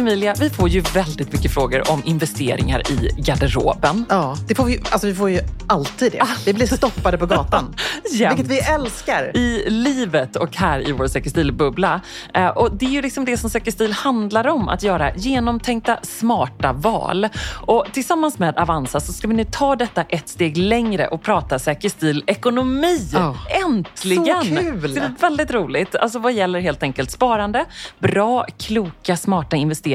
Emilia, vi får ju väldigt mycket frågor om investeringar i garderoben. Ja, det får vi, alltså vi får ju alltid det. Vi blir stoppade på gatan. Vilket vi älskar. i livet och här i vår Säker stil-bubbla. Eh, och det är ju liksom det som Säker stil handlar om, att göra genomtänkta, smarta val. Och tillsammans med Avanza så ska vi nu ta detta ett steg längre och prata Säker stil-ekonomi. Ja. Äntligen! Så kul! Det är väldigt roligt. Alltså vad gäller helt enkelt sparande, bra, kloka, smarta investeringar,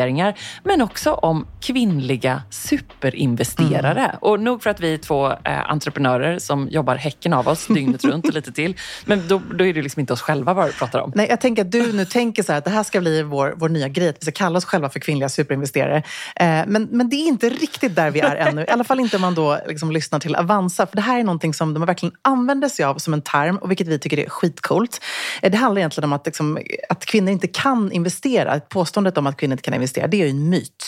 men också om kvinnliga superinvesterare. Mm. Och nog för att vi är två eh, entreprenörer som jobbar häcken av oss dygnet runt och lite till. Men då, då är det liksom inte oss själva vad vi pratar om. Nej, jag tänker att du nu tänker så här att det här ska bli vår, vår nya grej. Att vi ska kalla oss själva för kvinnliga superinvesterare. Eh, men, men det är inte riktigt där vi är ännu. I alla fall inte om man då liksom lyssnar till Avanza. För det här är någonting som de verkligen använder sig av som en term och vilket vi tycker är skitcoolt. Eh, det handlar egentligen om att, liksom, att kvinnor inte kan investera. Påståendet om att kvinnor inte kan investera, det är ju en myt.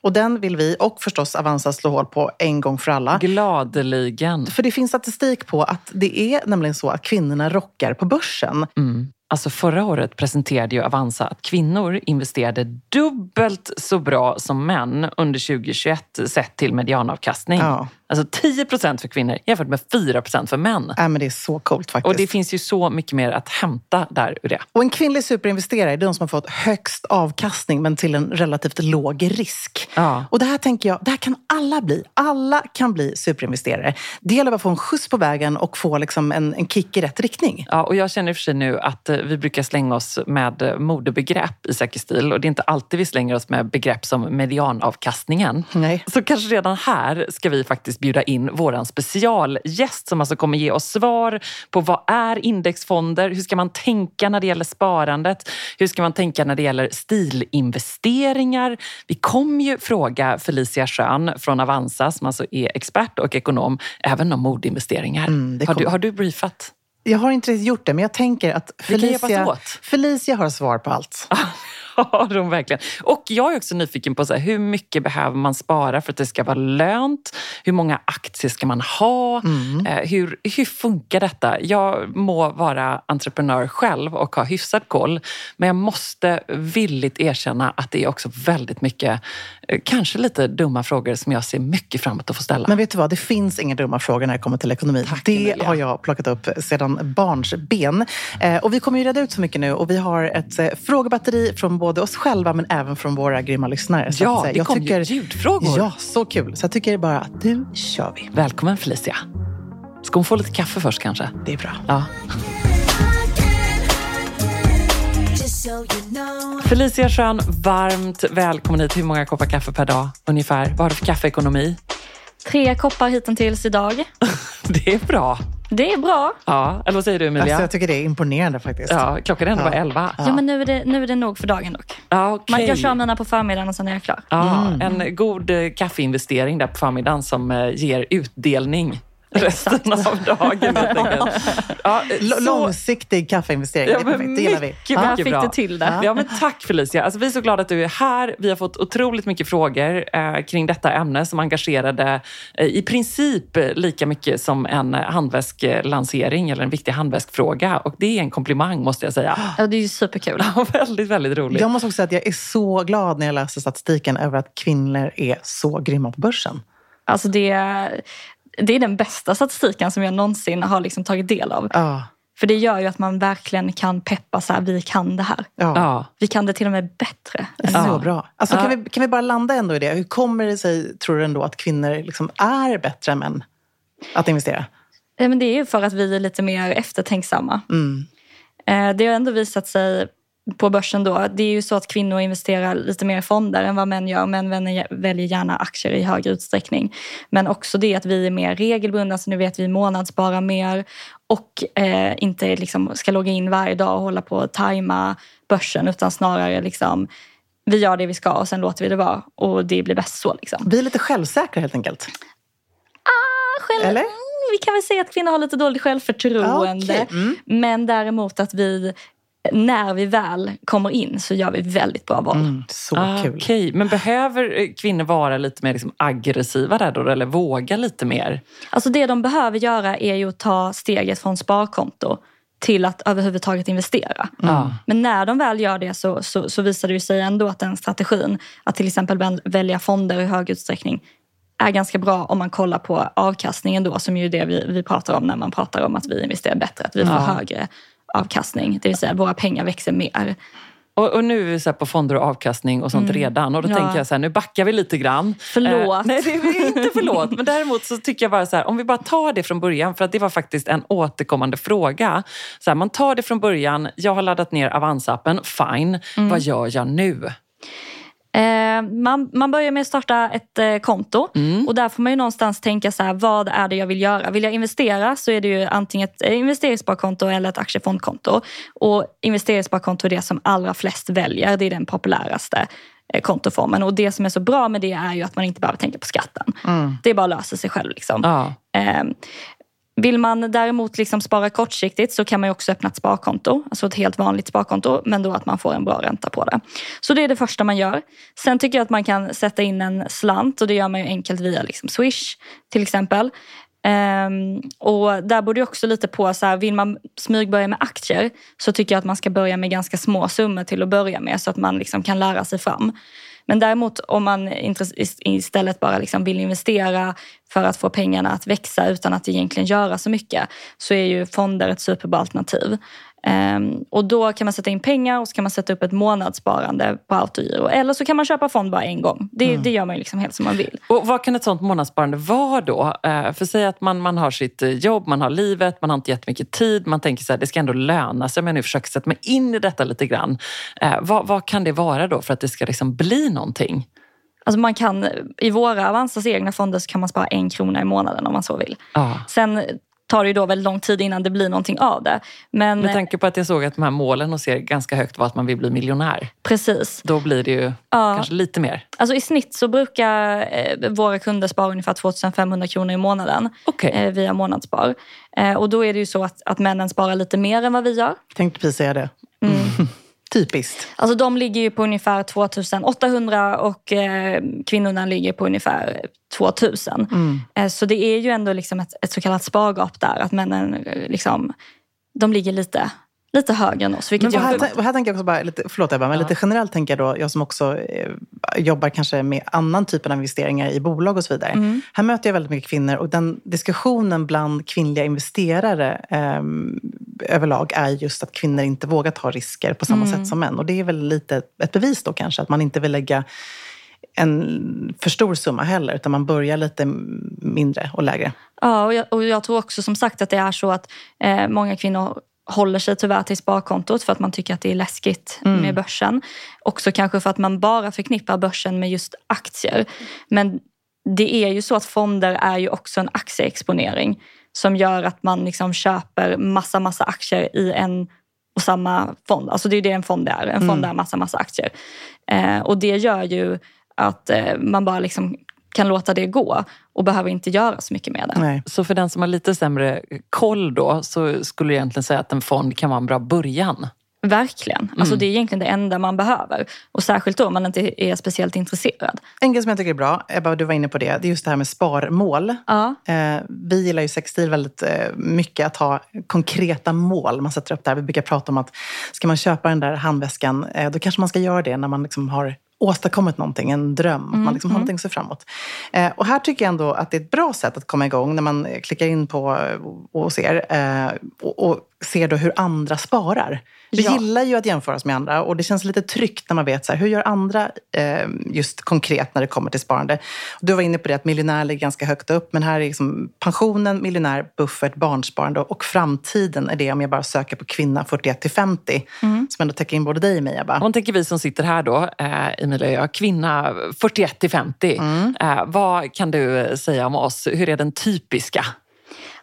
Och den vill vi och förstås Avanza slå hål på en gång för alla. Gladeligen. För det finns statistik på att det är nämligen så att kvinnorna rockar på börsen. Mm. Alltså förra året presenterade ju Avanza att kvinnor investerade dubbelt så bra som män under 2021 sett till medianavkastning. Ja. Alltså 10 procent för kvinnor jämfört med 4 procent för män. Äh, men det är så coolt faktiskt. Och det finns ju så mycket mer att hämta där ur det. Och en kvinnlig superinvesterare är de som har fått högst avkastning men till en relativt låg risk. Ja. Och det här tänker jag, det här kan alla bli. Alla kan bli superinvesterare. Det gäller bara att få en skjuts på vägen och få liksom en, en kick i rätt riktning. Ja, och jag känner i och för sig nu att eh, vi brukar slänga oss med eh, modebegrepp i Säker stil och det är inte alltid vi slänger oss med begrepp som medianavkastningen. Nej. Så kanske redan här ska vi faktiskt bjuda in våran specialgäst som alltså kommer ge oss svar på vad är indexfonder? Hur ska man tänka när det gäller sparandet? Hur ska man tänka när det gäller stilinvesteringar? Vi kommer ju fråga Felicia Schön från Avanza som alltså är expert och ekonom även om modinvesteringar. Mm, har, du, har du briefat? Jag har inte riktigt gjort det, men jag tänker att Felicia. Felicia har svar på allt. har de verkligen. Och jag är också nyfiken på så här, hur mycket behöver man spara för att det ska vara lönt? Hur många aktier ska man ha? Mm. Eh, hur, hur funkar detta? Jag må vara entreprenör själv och ha hyfsad koll, men jag måste villigt erkänna att det är också väldigt mycket, eh, kanske lite dumma frågor som jag ser mycket fram emot att få ställa. Men vet du vad, det finns inga dumma frågor när det kommer till ekonomi. Tack, det Emilia. har jag plockat upp sedan barnsben. Eh, och vi kommer ju reda ut så mycket nu och vi har ett frågebatteri från både oss själva men även från våra grymma lyssnare. Så Ja, att, det kom ju ljudfrågor. Ja, så kul. Så jag tycker bara att nu kör vi. Välkommen Felicia. Ska hon få lite kaffe först kanske? Det är bra. Ja. Felicia Schön, varmt välkommen hit. Hur många koppar kaffe per dag ungefär? Vad har du för kaffeekonomi? Tre koppar hittills idag. Det är bra. Det är bra. Ja, eller vad säger du Emilia? Alltså, jag tycker det är imponerande faktiskt. Ja, klockan är ändå Ja. bara elva. Ja. men nu är, det, nu är det nog för dagen dock. Ja. Man, jag kör mina på förmiddagen och sen är jag klar. Ja, En god eh, kaffeinvestering där på förmiddagen som eh, ger utdelning resten av dagen. helt enkelt. Ja, långsiktig kaffeinvestering, Ja, det är men perfekt. Det gillar vi. mycket, mycket fick bra. du till det. Ja, men tack Felicia. Alltså, vi är så glada att du är här. Vi har fått otroligt mycket frågor eh, kring detta ämne som engagerade eh, i princip lika mycket som en handväsklansering eller en viktig handväskfråga. Och det är en komplimang måste jag säga. Ja, det är ju superkul. Ja, väldigt, väldigt roligt. Jag måste också säga att jag är så glad när jag läser statistiken över att kvinnor är så grymma på börsen. Alltså det, det är den bästa statistiken som jag någonsin har liksom tagit del av. Ja, För det gör ju att man verkligen kan peppa så här, vi kan det här. ja. Ja. Vi kan det till och med bättre. Så så. bra. Alltså, Ja. kan, vi, kan vi bara landa ändå i det? Hur kommer det sig, tror du ändå, att kvinnor liksom är bättre än män att investera? Ja, men det är ju för att vi är lite mer eftertänksamma. Mm. Eh, Det har ändå visat sig på börsen då. Det är ju så att kvinnor investerar lite mer i fonder än vad män gör. Män väljer- gärna aktier i högre utsträckning. Men också det att vi är mer regelbundna, så nu vet vi månadssparar mer och eh, inte liksom ska logga in varje dag och hålla på att tajma börsen utan snarare liksom vi gör det vi ska och sen låter vi det vara och det blir bäst så. Liksom. Vi är lite självsäkra helt enkelt. Själv, Eller? Mm, Vi kan väl säga att kvinnor har lite dåligt självförtroende. Okej. Mm. Men däremot att vi, när vi väl kommer in så gör vi väldigt bra val. Mm, så Ah, kul. Okej, men behöver eh, kvinnor vara lite mer liksom aggressiva där då? Eller våga lite mer? Alltså det de behöver göra är ju att ta steget från sparkonto till att överhuvudtaget investera. Ja. Men när de väl gör det så, så, så visar det ju sig ändå att den strategin, att till exempel väl- välja fonder i hög utsträckning, är ganska bra om man kollar på avkastningen då, som ju är det vi, vi pratar om när man pratar om att vi investerar bättre, att vi får Ja. högre avkastning. Det vill säga våra pengar växer mer. Och, och nu är vi så på fonder och avkastning och sånt redan. Och då Mm. Ja. tänker jag så här, nu backar vi lite grann. Förlåt. Eh, nej, det är inte förlåt. Men däremot så tycker jag bara så här, om vi bara tar det från början, för att det var faktiskt en återkommande fråga. Så här, man tar det från början, jag har laddat ner Avanza-appen, fine. Mm. Vad gör jag nu? Eh, man, man börjar med att starta ett eh, konto och där får man ju någonstans tänka så här, vad är det jag vill göra? Vill jag investera så är det ju antingen ett eh, investeringssparkonto eller ett aktiefondkonto. Och investeringssparkonto är det som allra flest väljer, det är den populäraste kontoformen. Och det som är så bra med det är ju att man inte behöver tänka på skatten. Det bara löser sig själv. Liksom. Ja. Vill man däremot liksom spara kortsiktigt så kan man ju också öppna ett sparkonto. Alltså ett helt vanligt sparkonto, men då att man får en bra ränta på det. Så det är det första man gör. Sen tycker jag att man kan sätta in en slant och det gör man ju enkelt via liksom Swish till exempel. Um, och där borde jag också lite på, så här, vill man smygbörja med aktier så tycker jag att man ska börja med ganska små summor till att börja med så att man liksom kan lära sig fram. Men däremot om man istället bara liksom vill investera för att få pengarna att växa utan att egentligen göra så mycket så är ju fonder ett superbra alternativ. Ehm, och då kan man sätta in pengar och så kan man sätta upp ett månadssparande på autogiro. Eller så kan man köpa fond bara en gång. Det, det gör man liksom helt som man vill. Och vad kan ett sånt månadssparande vara då? Eh, för säg att man, man har sitt eh, jobb, man har livet, man har inte jättemycket tid. Man tänker så här, det ska ändå löna sig om jag nu försöker sätta mig in i detta lite grann. Eh, vad, vad kan det vara då för att det ska liksom bli någonting? Alltså man kan, I våra Avanzas egna fonder så kan man spara en krona i månaden om man så vill. Ja. Sen tar det ju då väldigt lång tid innan det blir någonting av det. Men Med tanke på att jag såg att de här målen hos er ganska högt var att man vill bli miljonär. precis. Då blir det ju Ja. kanske lite mer. Alltså I snitt så brukar eh, våra kunder spara ungefär 2500 kronor i månaden Okej. eh, via månadsspar. Eh, och då är det ju så att, att männen sparar lite mer än vad vi gör. Tänkte precis säga det. Typiskt. Alltså de ligger ju på ungefär 2800 och eh, kvinnorna ligger på ungefär 2000. Eh, så det är ju ändå liksom ett, ett så kallat spargap där. Att männen eh, liksom, de ligger lite, lite högre än oss. Vilket Men vad jag, här, här tänker jag också bara, lite, förlåt Ebba, men Ja. lite generellt tänker jag då, jag som också eh, jobbar kanske med annan typ av investeringar i bolag och så vidare. Mm. Här möter jag väldigt mycket kvinnor och den diskussionen bland kvinnliga investerare eh, överlag är just att kvinnor inte vågar ta risker på samma Mm. sätt som män. Och det är väl lite ett bevis då kanske, att man inte vill lägga en för stor summa heller, utan man börjar lite mindre och lägre. Ja, och jag, och jag tror också som sagt att det är så att eh, många kvinnor håller sig tyvärr till sparkontot för att man tycker att det är läskigt med börsen. Också kanske för att man bara förknippar börsen med just aktier. Men det är ju så att fonder är ju också en aktieexponering som gör att man liksom köper massa, massa aktier i en och samma fond. Alltså det är det en fond är. En fond är massa, massa aktier. Eh, och det gör ju att eh, man bara liksom kan låta det gå och behöver inte göra så mycket med det. Nej. Så för den som har lite sämre koll då så skulle jag egentligen säga att en fond kan vara en bra början. Verkligen. Alltså det är egentligen det enda man behöver. Och särskilt då om man inte är speciellt intresserad. En grej som jag tycker är bra, Ebba du var inne på det, det är just det här med sparmål. Ja. Eh, vi gillar ju Sextil väldigt eh, mycket att ha konkreta mål. Man sätter upp där. Vi brukar prata om att ska man köpa den där handväskan, eh, då kanske man ska göra det när man liksom har åstadkommit någonting, en dröm. Att man liksom har någonting att se framåt. Eh, och här tycker jag ändå att det är ett bra sätt att komma igång när man klickar in på eh, och ser eh, och, och ser då hur andra sparar. Vi Ja. gillar ju att jämföra oss med andra och det känns lite tryggt när man vet så här, hur gör andra eh, just konkret när det kommer till sparande. Du var inne på det att miljonär ligger ganska högt upp men här är liksom pensionen, miljonär, buffert, barnsparande och framtiden är det om jag bara söker på kvinna 41 till 50 som ändå täcker in både dig och mig Ebba. Om tänker vi som sitter här då, eh, Emilia och jag, kvinna 41 till 50. Eh, vad kan du säga om oss? Hur är den typiska?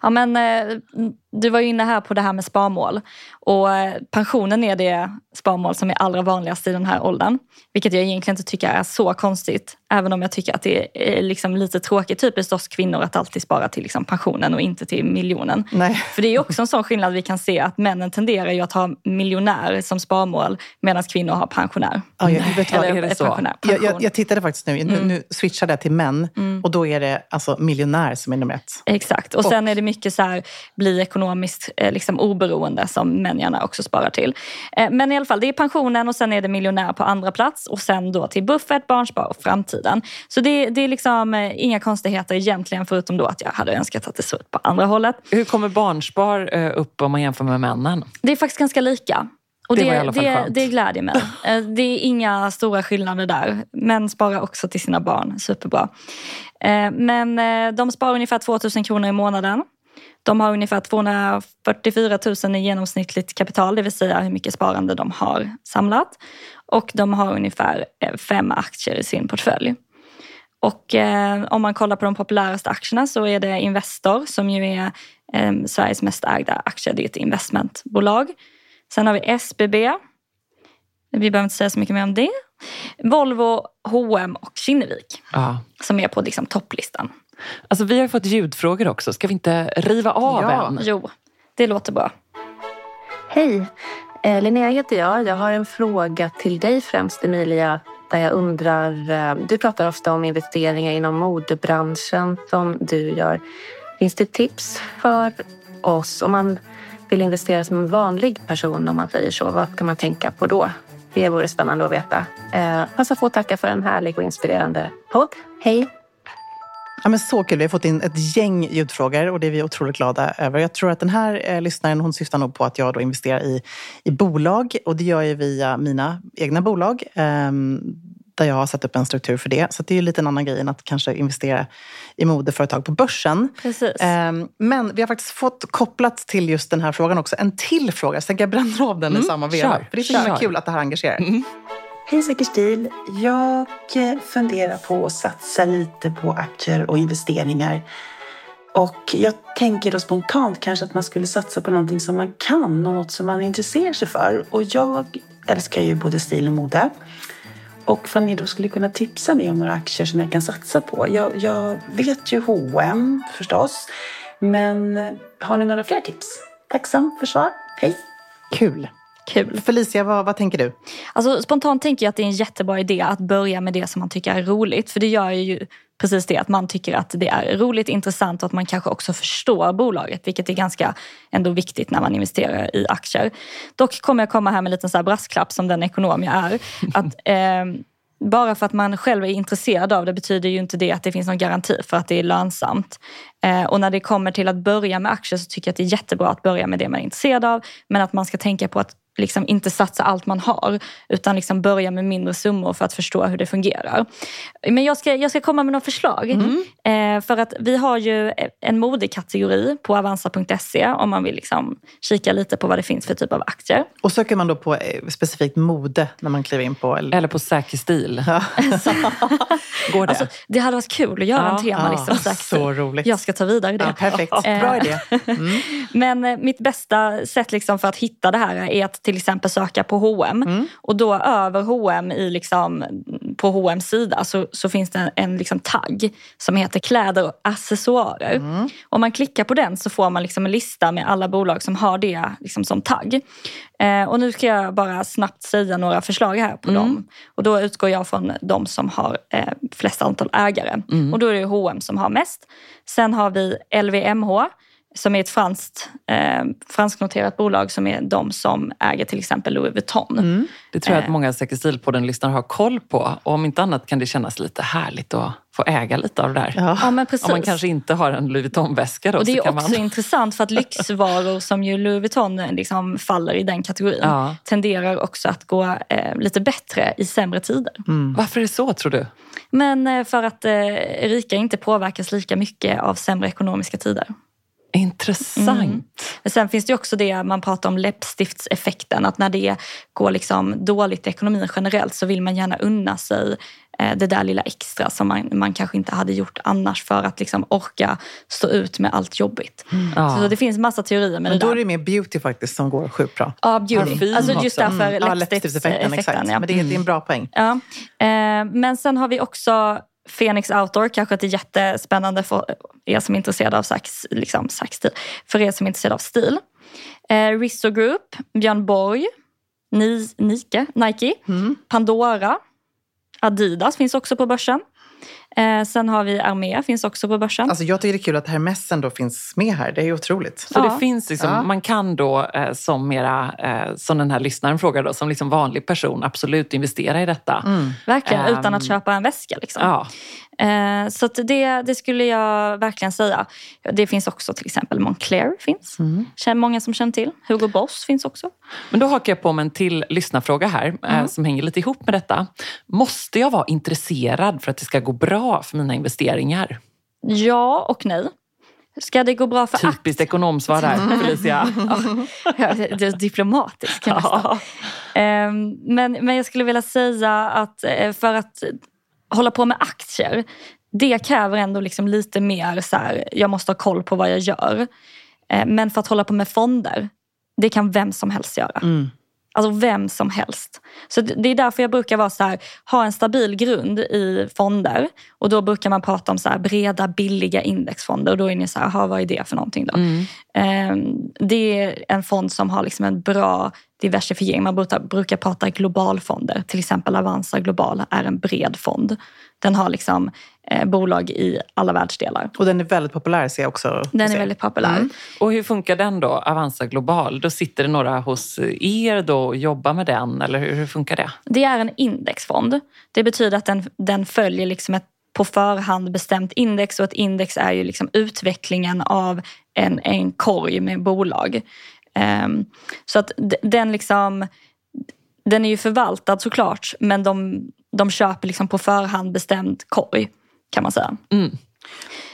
Ja, men, eh, du var ju inne här på det här med sparmål. Och eh, pensionen är det sparmål som är allra vanligast i den här åldern. Vilket jag egentligen inte tycker är så konstigt. Även om jag tycker att det är liksom lite tråkigt typiskt oss kvinnor att alltid spara till liksom pensionen och inte till miljonen. Nej. För det är också en sån skillnad vi kan se att männen tenderar ju att ha miljonär som sparmål medan kvinnor har pensionär. Ja, jag, vet vad? Eller är det så? pensionär. Jag, jag, jag tittade faktiskt nu, nu, nu switchade jag till män och då är det alltså miljonär som är nummer ett. Exakt. Och sen är det mycket så här, bli ekonomiskt eh, liksom, oberoende som män gärna också sparar till. Eh, men i alla fall, det är pensionen och sen är det miljonär på andra plats och sen då till buffert, barnspar och framtiden. Så det, det är liksom eh, inga konstigheter egentligen förutom då att jag hade önskat att det såg ut på andra hållet. Hur kommer barnspar upp om man jämför med männen? Det är faktiskt ganska lika. Och Det det, var i alla fall det, skönt. det glädjer mig. Det är inga stora skillnader där. Män sparar också till sina barn. Superbra. Men de sparar ungefär 2 000 kronor i månaden. De har ungefär 244 000 i genomsnittligt kapital, det vill säga hur mycket sparande de har samlat. Och de har ungefär eh, fem aktier i sin portfölj. Och eh, om man kollar på de populäraste aktierna så är det Investor som ju är eh, Sveriges mest ägda aktie. Det är ett investmentbolag. Sen har vi SBB. Vi behöver inte säga så mycket mer om det. Volvo, H&M och Kinnevik Ja. som är på liksom, topplistan. Alltså, vi har fått ljudfrågor också. Ska vi inte riva av Ja. en? Jo, det låter bra. Hej! Eh, Linnea heter jag. Jag har en fråga till dig främst, Emilia. Där jag undrar, eh, du pratar ofta om investeringar inom modebranschen som du gör. Finns det tips för oss om man vill investera som en vanlig person om man säger så? Vad kan man tänka på då? Det vore spännande att veta. Eh, passa på att tacka för en härlig och inspirerande podd. Hej! Ja, men så kul. Vi har fått in ett gäng ljudfrågor och det är vi otroligt glada över. Jag tror att den här eh, lyssnaren hon syftar nog på att jag då investerar i, i bolag och det gör jag via mina egna bolag. ehm, där jag har satt upp en struktur för det. Så det är ju lite en annan grej än att kanske investera i modeföretag på börsen. Precis. Ehm, Men vi har faktiskt fått kopplat till just den här frågan också en till fråga. Jag tänker jag bränner av den i Mm, samma veva. För det är så himla kul att det här engagerar. Hej Säker stil! Jag eh, funderar på att satsa lite på aktier och investeringar. Och jag tänker då spontant kanske att man skulle satsa på någonting som man kan och något som man intresserar sig för. Och jag älskar ju både stil och mode. Och om ni då skulle kunna tipsa mig om några aktier som jag kan satsa på. Jag, jag vet ju H&M förstås. Men eh, har ni några fler tips? Tacksam för svar. Hej! Kul. Kul. Felicia, vad, vad tänker du? Alltså, spontant tänker jag att det är en jättebra idé att börja med det som man tycker är roligt. För det gör ju precis det att man tycker att det är roligt, intressant och att man kanske också förstår bolaget. Vilket är ganska ändå viktigt när man investerar i aktier. Dock kommer jag komma här med en liten så här brasklapp som den ekonom jag är. Att, eh, bara för att man själv är intresserad av det betyder ju inte det att det finns någon garanti för att det är lönsamt. Eh, och när det kommer till att börja med aktier så tycker jag att det är jättebra att börja med det man är intresserad av. Men att man ska tänka på att liksom inte satsa allt man har utan liksom börja med mindre summor för att förstå hur det fungerar. Men jag ska, jag ska komma med några förslag. Eh, för att vi har ju en modekategori på avanza.se om man vill liksom kika lite på vad det finns för typ av aktier. Och söker man då på eh, specifikt mode när man kliver in på... Eller? Eller på säker stil. Ja. Går det? Alltså, det hade varit kul att göra Ja, en temalista ja, om säker så stil. roligt. Jag ska ta vidare det. Ja, perfekt. Eh, Bra idé. Mm. Men mitt bästa sätt liksom för att hitta det här är att till exempel söka på H&M Mm. och då över H&M i liksom, på H&M's sida så, så finns det en, en liksom tagg som heter kläder och accessoarer. Mm. Om man klickar på den så får man liksom en lista med alla bolag som har det liksom som tagg. Eh, och nu ska jag bara snabbt säga några förslag här på dem. Och då utgår jag från de som har eh, flest antal ägare. Och då är det H&M som har mest. Sen har vi LVMH som är ett franskt, eh, fransknoterat bolag som är de som äger till exempel Louis Vuitton. Det tror jag att Eh. många Säker stil-podden-lyssnare har koll på. Och om inte annat kan det kännas lite härligt att få äga lite av det där. Ja. Ja, men precis. Om man kanske inte har en Louis Vuitton-väska då och det så är kan också man... intressant för att lyxvaror som ju Louis Vuitton liksom faller i den kategorin Ja. tenderar också att gå eh, lite bättre i sämre tider. Varför är det så tror du? Men eh, för att eh, rika inte påverkas lika mycket av sämre ekonomiska tider. Intressant. Mm. Men sen finns det också det man pratar om läppstiftseffekten. Att när det går liksom dåligt i ekonomin generellt så vill man gärna unna sig eh, det där lilla extra som man, man kanske inte hade gjort annars för att liksom orka stå ut med allt jobbigt. Ja. Så det finns massa teorier med Men det då är det mer beauty faktiskt som går sjukt bra. Ja, beauty. Parfym Alltså just också. därför Mm. Ja, läppstiftseffekten. läppstiftseffekten. Exakt. Ja. Men det är, det är en bra poäng. Ja. Eh, men sen har vi också Phoenix Outdoor, kanske inte jättespännande för er som är intresserade av sax, liksom, saxstil. För er som är intresserade av stil. Eh, Risto Group, Björn Borg, Ni, Nike, Nike Mm. Pandora, Adidas finns också på börsen. Eh, sen har vi Armé, finns också på börsen. Alltså jag tycker det är kul att Hermes ändå finns med här. Det är ju otroligt. Så Ja. det finns liksom, Ja. man kan då eh, som mera, eh, som den här lyssnaren frågar då, som liksom vanlig person absolut investera i detta. Verkligen, Ehm, utan att köpa en väska. Liksom. Ja. Eh, så att det, det skulle jag verkligen säga. Det finns också till exempel Moncler. finns. Känner Många som känner till. Hugo Boss finns också. Men då hakar jag på med en till lyssnarfråga här eh, som hänger lite ihop med detta. Måste jag vara intresserad för att det ska gå bra för mina investeringar? Ja och nej. Ska det gå bra för Typiskt ekonomsvar där, Felicia. Ja, det är nästan. Ja. Ehm, men, men jag skulle vilja säga att eh, för att hålla på med aktier, det kräver ändå liksom lite mer så här, jag måste ha koll på vad jag gör. Eh, Men för att hålla på med fonder, det kan vem som helst göra. Alltså vem som helst. Så det är därför jag brukar vara så här, ha en stabil grund i fonder. Och då brukar man prata om så här breda, billiga indexfonder. Och då är ni så här, "Aha, vad är det för någonting då? Ehm, Det är en fond som har liksom en bra diversifiering. Man brukar, brukar prata globalfonder. Till exempel Avanza Global är en bred fond. Den har liksom eh, bolag i alla världsdelar. Och den är väldigt populär ser jag också. Den är väldigt populär. Och hur funkar den då, Avanza Global? Då sitter det några hos er då och jobbar med den, eller hur, hur funkar det? Det är en indexfond. Det betyder att den, den följer liksom ett på förhand bestämt index och ett index är ju liksom utvecklingen av en, en korg med bolag. Ehm, så att den liksom den är ju förvaltad såklart men de, de köper liksom på förhand bestämd korg kan man säga. Mm.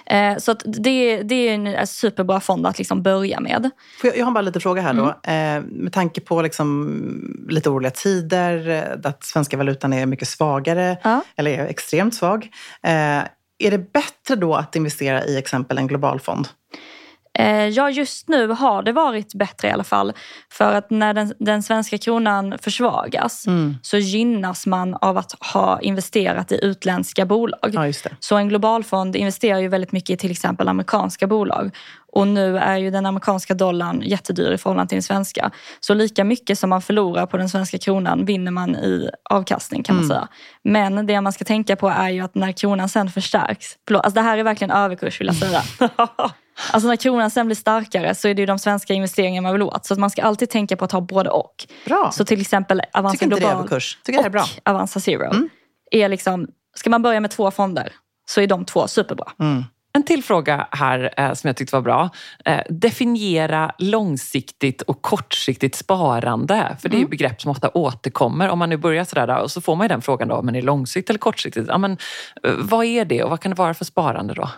Eh, så det, det är en superbra fond att liksom börja med. Jag, jag har bara lite fråga här då. Mm. Eh, med tanke på liksom lite oroliga tider, eh, att svenska valutan är mycket svagare, Ja. eller är extremt svag. Är det bättre då att investera i exempel en global fond? Eh, Ja, just nu har det varit bättre i alla fall. För att när den, den svenska kronan försvagas så gynnas man av att ha investerat i utländska bolag. Ja. Så en globalfond investerar ju väldigt mycket i till exempel amerikanska bolag. Och nu är ju den amerikanska dollarn jättedyr i förhållande till den svenska. Så lika mycket som man förlorar på den svenska kronan vinner man i avkastning kan man säga. Men det man ska tänka på är ju att när kronan sen förstärks. Förlåt, alltså det här är verkligen överkurs vill jag säga. Alltså när kronan sen blir starkare så är det ju de svenska investeringarna man vill åt. Så att man ska alltid tänka på att ha både och. Bra. Så till exempel Avanza Tycker inte det Global överkurs. Tycker det här är bra. och Avanza Zero. Är liksom, ska man börja med två fonder så är de två superbra. En till fråga här eh, som jag tyckte var bra. Eh, definiera långsiktigt och kortsiktigt sparande. För det är ju begrepp som ofta återkommer. Om man nu börjar sådär då, och så får man ju den frågan då, men är det långsiktigt eller kortsiktigt? Ja, men, eh, vad är det och vad kan det vara för sparande då?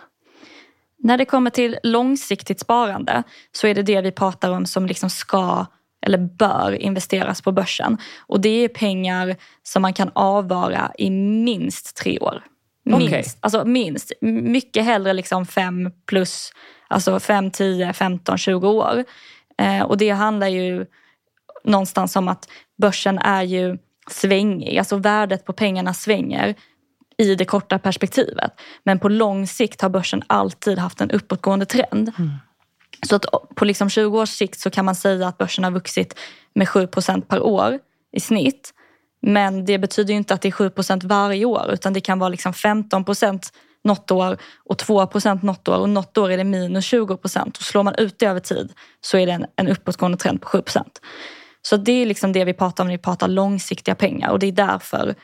När det kommer till långsiktigt sparande så är det det vi pratar om som liksom ska eller bör investeras på börsen. Och det är pengar som man kan avvara i minst tre år. Minst. Okej. Alltså minst. Mycket hellre liksom fem plus, alltså fem, tio, femton, tjugo år. Eh, och det handlar ju någonstans om att börsen är ju svängig. Alltså värdet på pengarna svänger i det korta perspektivet. Men på lång sikt har börsen alltid haft en uppåtgående trend. Så att på liksom 20 års sikt så kan man säga att börsen har vuxit med 7% per år i snitt. Men det betyder inte att det är 7% varje år utan det kan vara liksom 15% något år och 2% något år och något år är det minus 20% Och slår man ut det över tid så är det en, en uppåtgående trend på 7% Så det är liksom det vi pratar om när vi pratar långsiktiga pengar och det är därför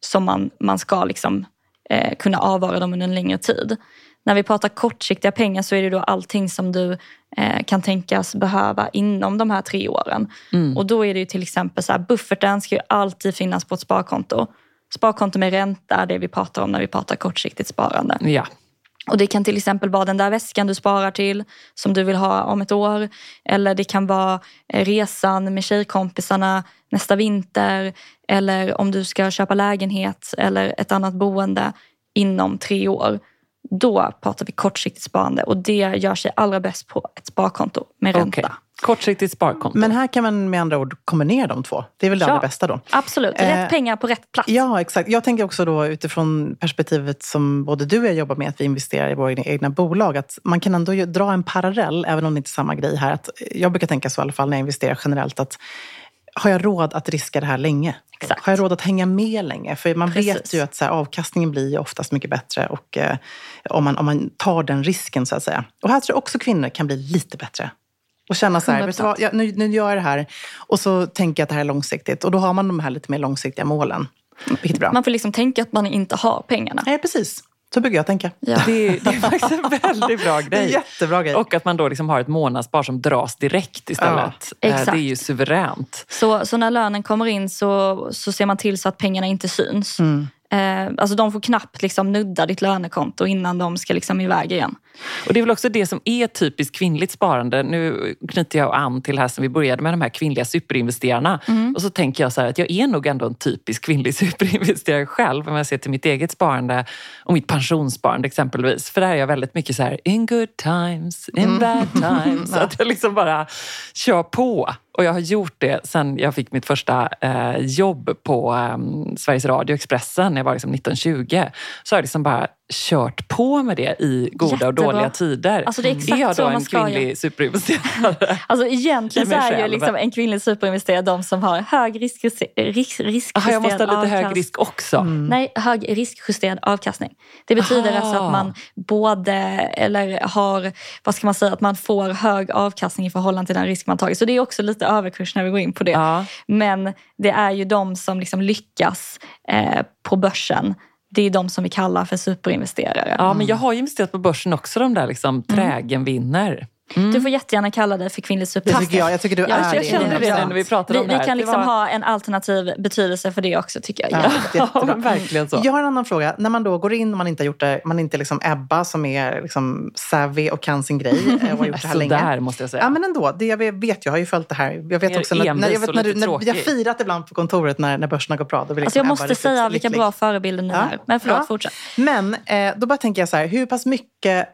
som man, man ska liksom, eh, kunna avvara dem under en längre tid. När vi pratar kortsiktiga pengar så är det då allting som du eh, kan tänkas behöva inom de här tre åren. Och då är det till exempel så här, bufferten ska ju alltid finnas på ett sparkonto. Sparkonto med ränta, det vi pratar om när vi pratar kortsiktigt sparande. Ja. Och det kan till exempel vara den där väskan du sparar till som du vill ha om ett år. Eller det kan vara eh, resan med tjejkompisarna nästa vinter. Eller om du ska köpa lägenhet eller ett annat boende inom tre år. Då pratar vi kortsiktigt sparande och det gör sig allra bäst på ett sparkonto med ränta. Okej. Kortsiktigt sparkonto. Men här kan man med andra ord kombinera de två. Det är väl det Ja. allra bästa då. Absolut, rätt Eh, pengar på rätt plats. Ja, exakt. Jag tänker också då utifrån perspektivet som både du och jag jobbar med, att vi investerar i våra egna- bolag, att man kan ändå dra en parallell, även om det inte är samma grej här. Att jag brukar tänka så i alla fall när jag investerar generellt, att har jag råd att riska det här länge? Exakt. Har jag råd att hänga med länge? För man vet Precis. ju att så här, avkastningen blir oftast mycket bättre och, eh, om, man, om man tar den risken så att säga. Och här tror jag också kvinnor kan bli lite bättre. Och känna så här, 100%. vet vad, jag, nu, nu gör jag det här och så tänker jag att det här är långsiktigt. Och då har man de här lite mer långsiktiga målen. Vilket är bra. Man får liksom tänka att man inte har pengarna. Nej, precis. Så brukar jag tänka. Ja. Det, är- det är faktiskt en väldigt bra en grej. jättebra grej. Och att man då liksom har ett månadsspar som dras direkt istället. Ja, Eh, exakt. Det är ju suveränt. Så, så när lönen kommer in så, så ser man till så att pengarna inte syns. Mm. Eh, alltså de får knappt liksom nudda ditt lönekonto innan de ska liksom iväg igen. Och det är väl också det som är typiskt kvinnligt sparande. Nu knyter jag an till här som vi började med de här kvinnliga superinvesterarna. Och så tänker jag så här att jag är nog ändå en typisk kvinnlig superinvesterare själv om jag ser till mitt eget sparande och mitt pensionssparande exempelvis. För där är jag väldigt mycket så här in good times, in bad times. Så att jag liksom bara kör på. Och jag har gjort det sen jag fick mitt första eh, jobb på eh, Sveriges Radio Expressen när jag var liksom 1920. Så har jag liksom bara kört på med det i goda och Jättebra. dåliga tider. Alltså det är exakt jag så då en kvinnlig göra. superinvesterare? Alltså egentligen så är ju liksom en kvinnlig superinvesterare de som har hög risk, risk, riskjusterad Aha, jag måste ha lite hög avkast- risk också. Nej, hög riskjusterad avkastning. Det betyder Aha. alltså att man både, eller har, vad ska man säga, att man får hög avkastning i förhållande till den risk man tagit. Så det är också lite överkurs när vi går in på det. Ja. Men det är ju de som liksom lyckas eh, på börsen. Det är de som vi kallar för superinvesterare. ja, men jag har ju investerat på börsen också, de där liksom trägen vinner. Du får jättegärna kalla dig för kvinnlig Det superinvesterare. tycker jag. Jag tycker du är jag kände det 100%. när vi pratade Vi, om det vi kan Det liksom var- ha en alternativ betydelse för det också tycker jag. Ja, verkligen så. Jag har en annan fråga. När man då går in och man inte har gjort det, man är inte liksom Ebba som är liksom savvy och kan sin grej eh, och har gjort det här Så länge. där måste jag säga. Ja men ändå, det jag vet, jag har ju följt det här. Jag vet Mer också när, när, jag vet, när, du, när tråkig. firat ibland på kontoret när, när börsen har gått bra. Då Alltså liksom jag Ebba måste säga vilka lycklig. bra förebilder ni Ja. är. Men förlåt, Ja. fortsätt. Men eh, då bara tänker jag så här, hur pass mycket,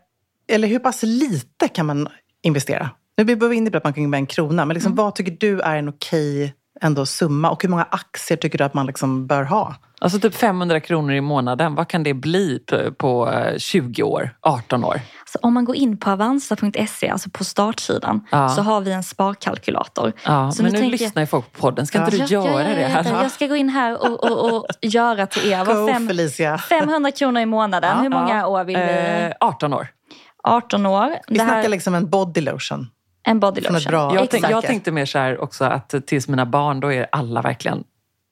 eller hur pass lite kan man investera? Nu behöver vi in i att man kan med en krona, men liksom, vad tycker du är en okej ändå summa? Och hur många aktier tycker du att man liksom bör ha? Alltså typ 500 kronor i månaden, vad kan det bli på, på eh, 20 år, 18 år? Så om man går in på avanza.se, alltså på startsidan, Ja. så har vi en sparkalkylator. Ja, Så men nu tänker lyssnar ju folk på podden. Ska Ja. inte du Ja, göra ja, ja, det här? ja. Jag ska gå in här och, och, och göra till er. Go fem, Felicia! 500 kronor i månaden. Hur många Ja. år vill vi? Eh, 18 år. 18 år. Vi Det här, snackar liksom en body lotion. en body lotion. bra- Jag, tänk, jag tänkte mer så här också att tills mina barn, då är alla verkligen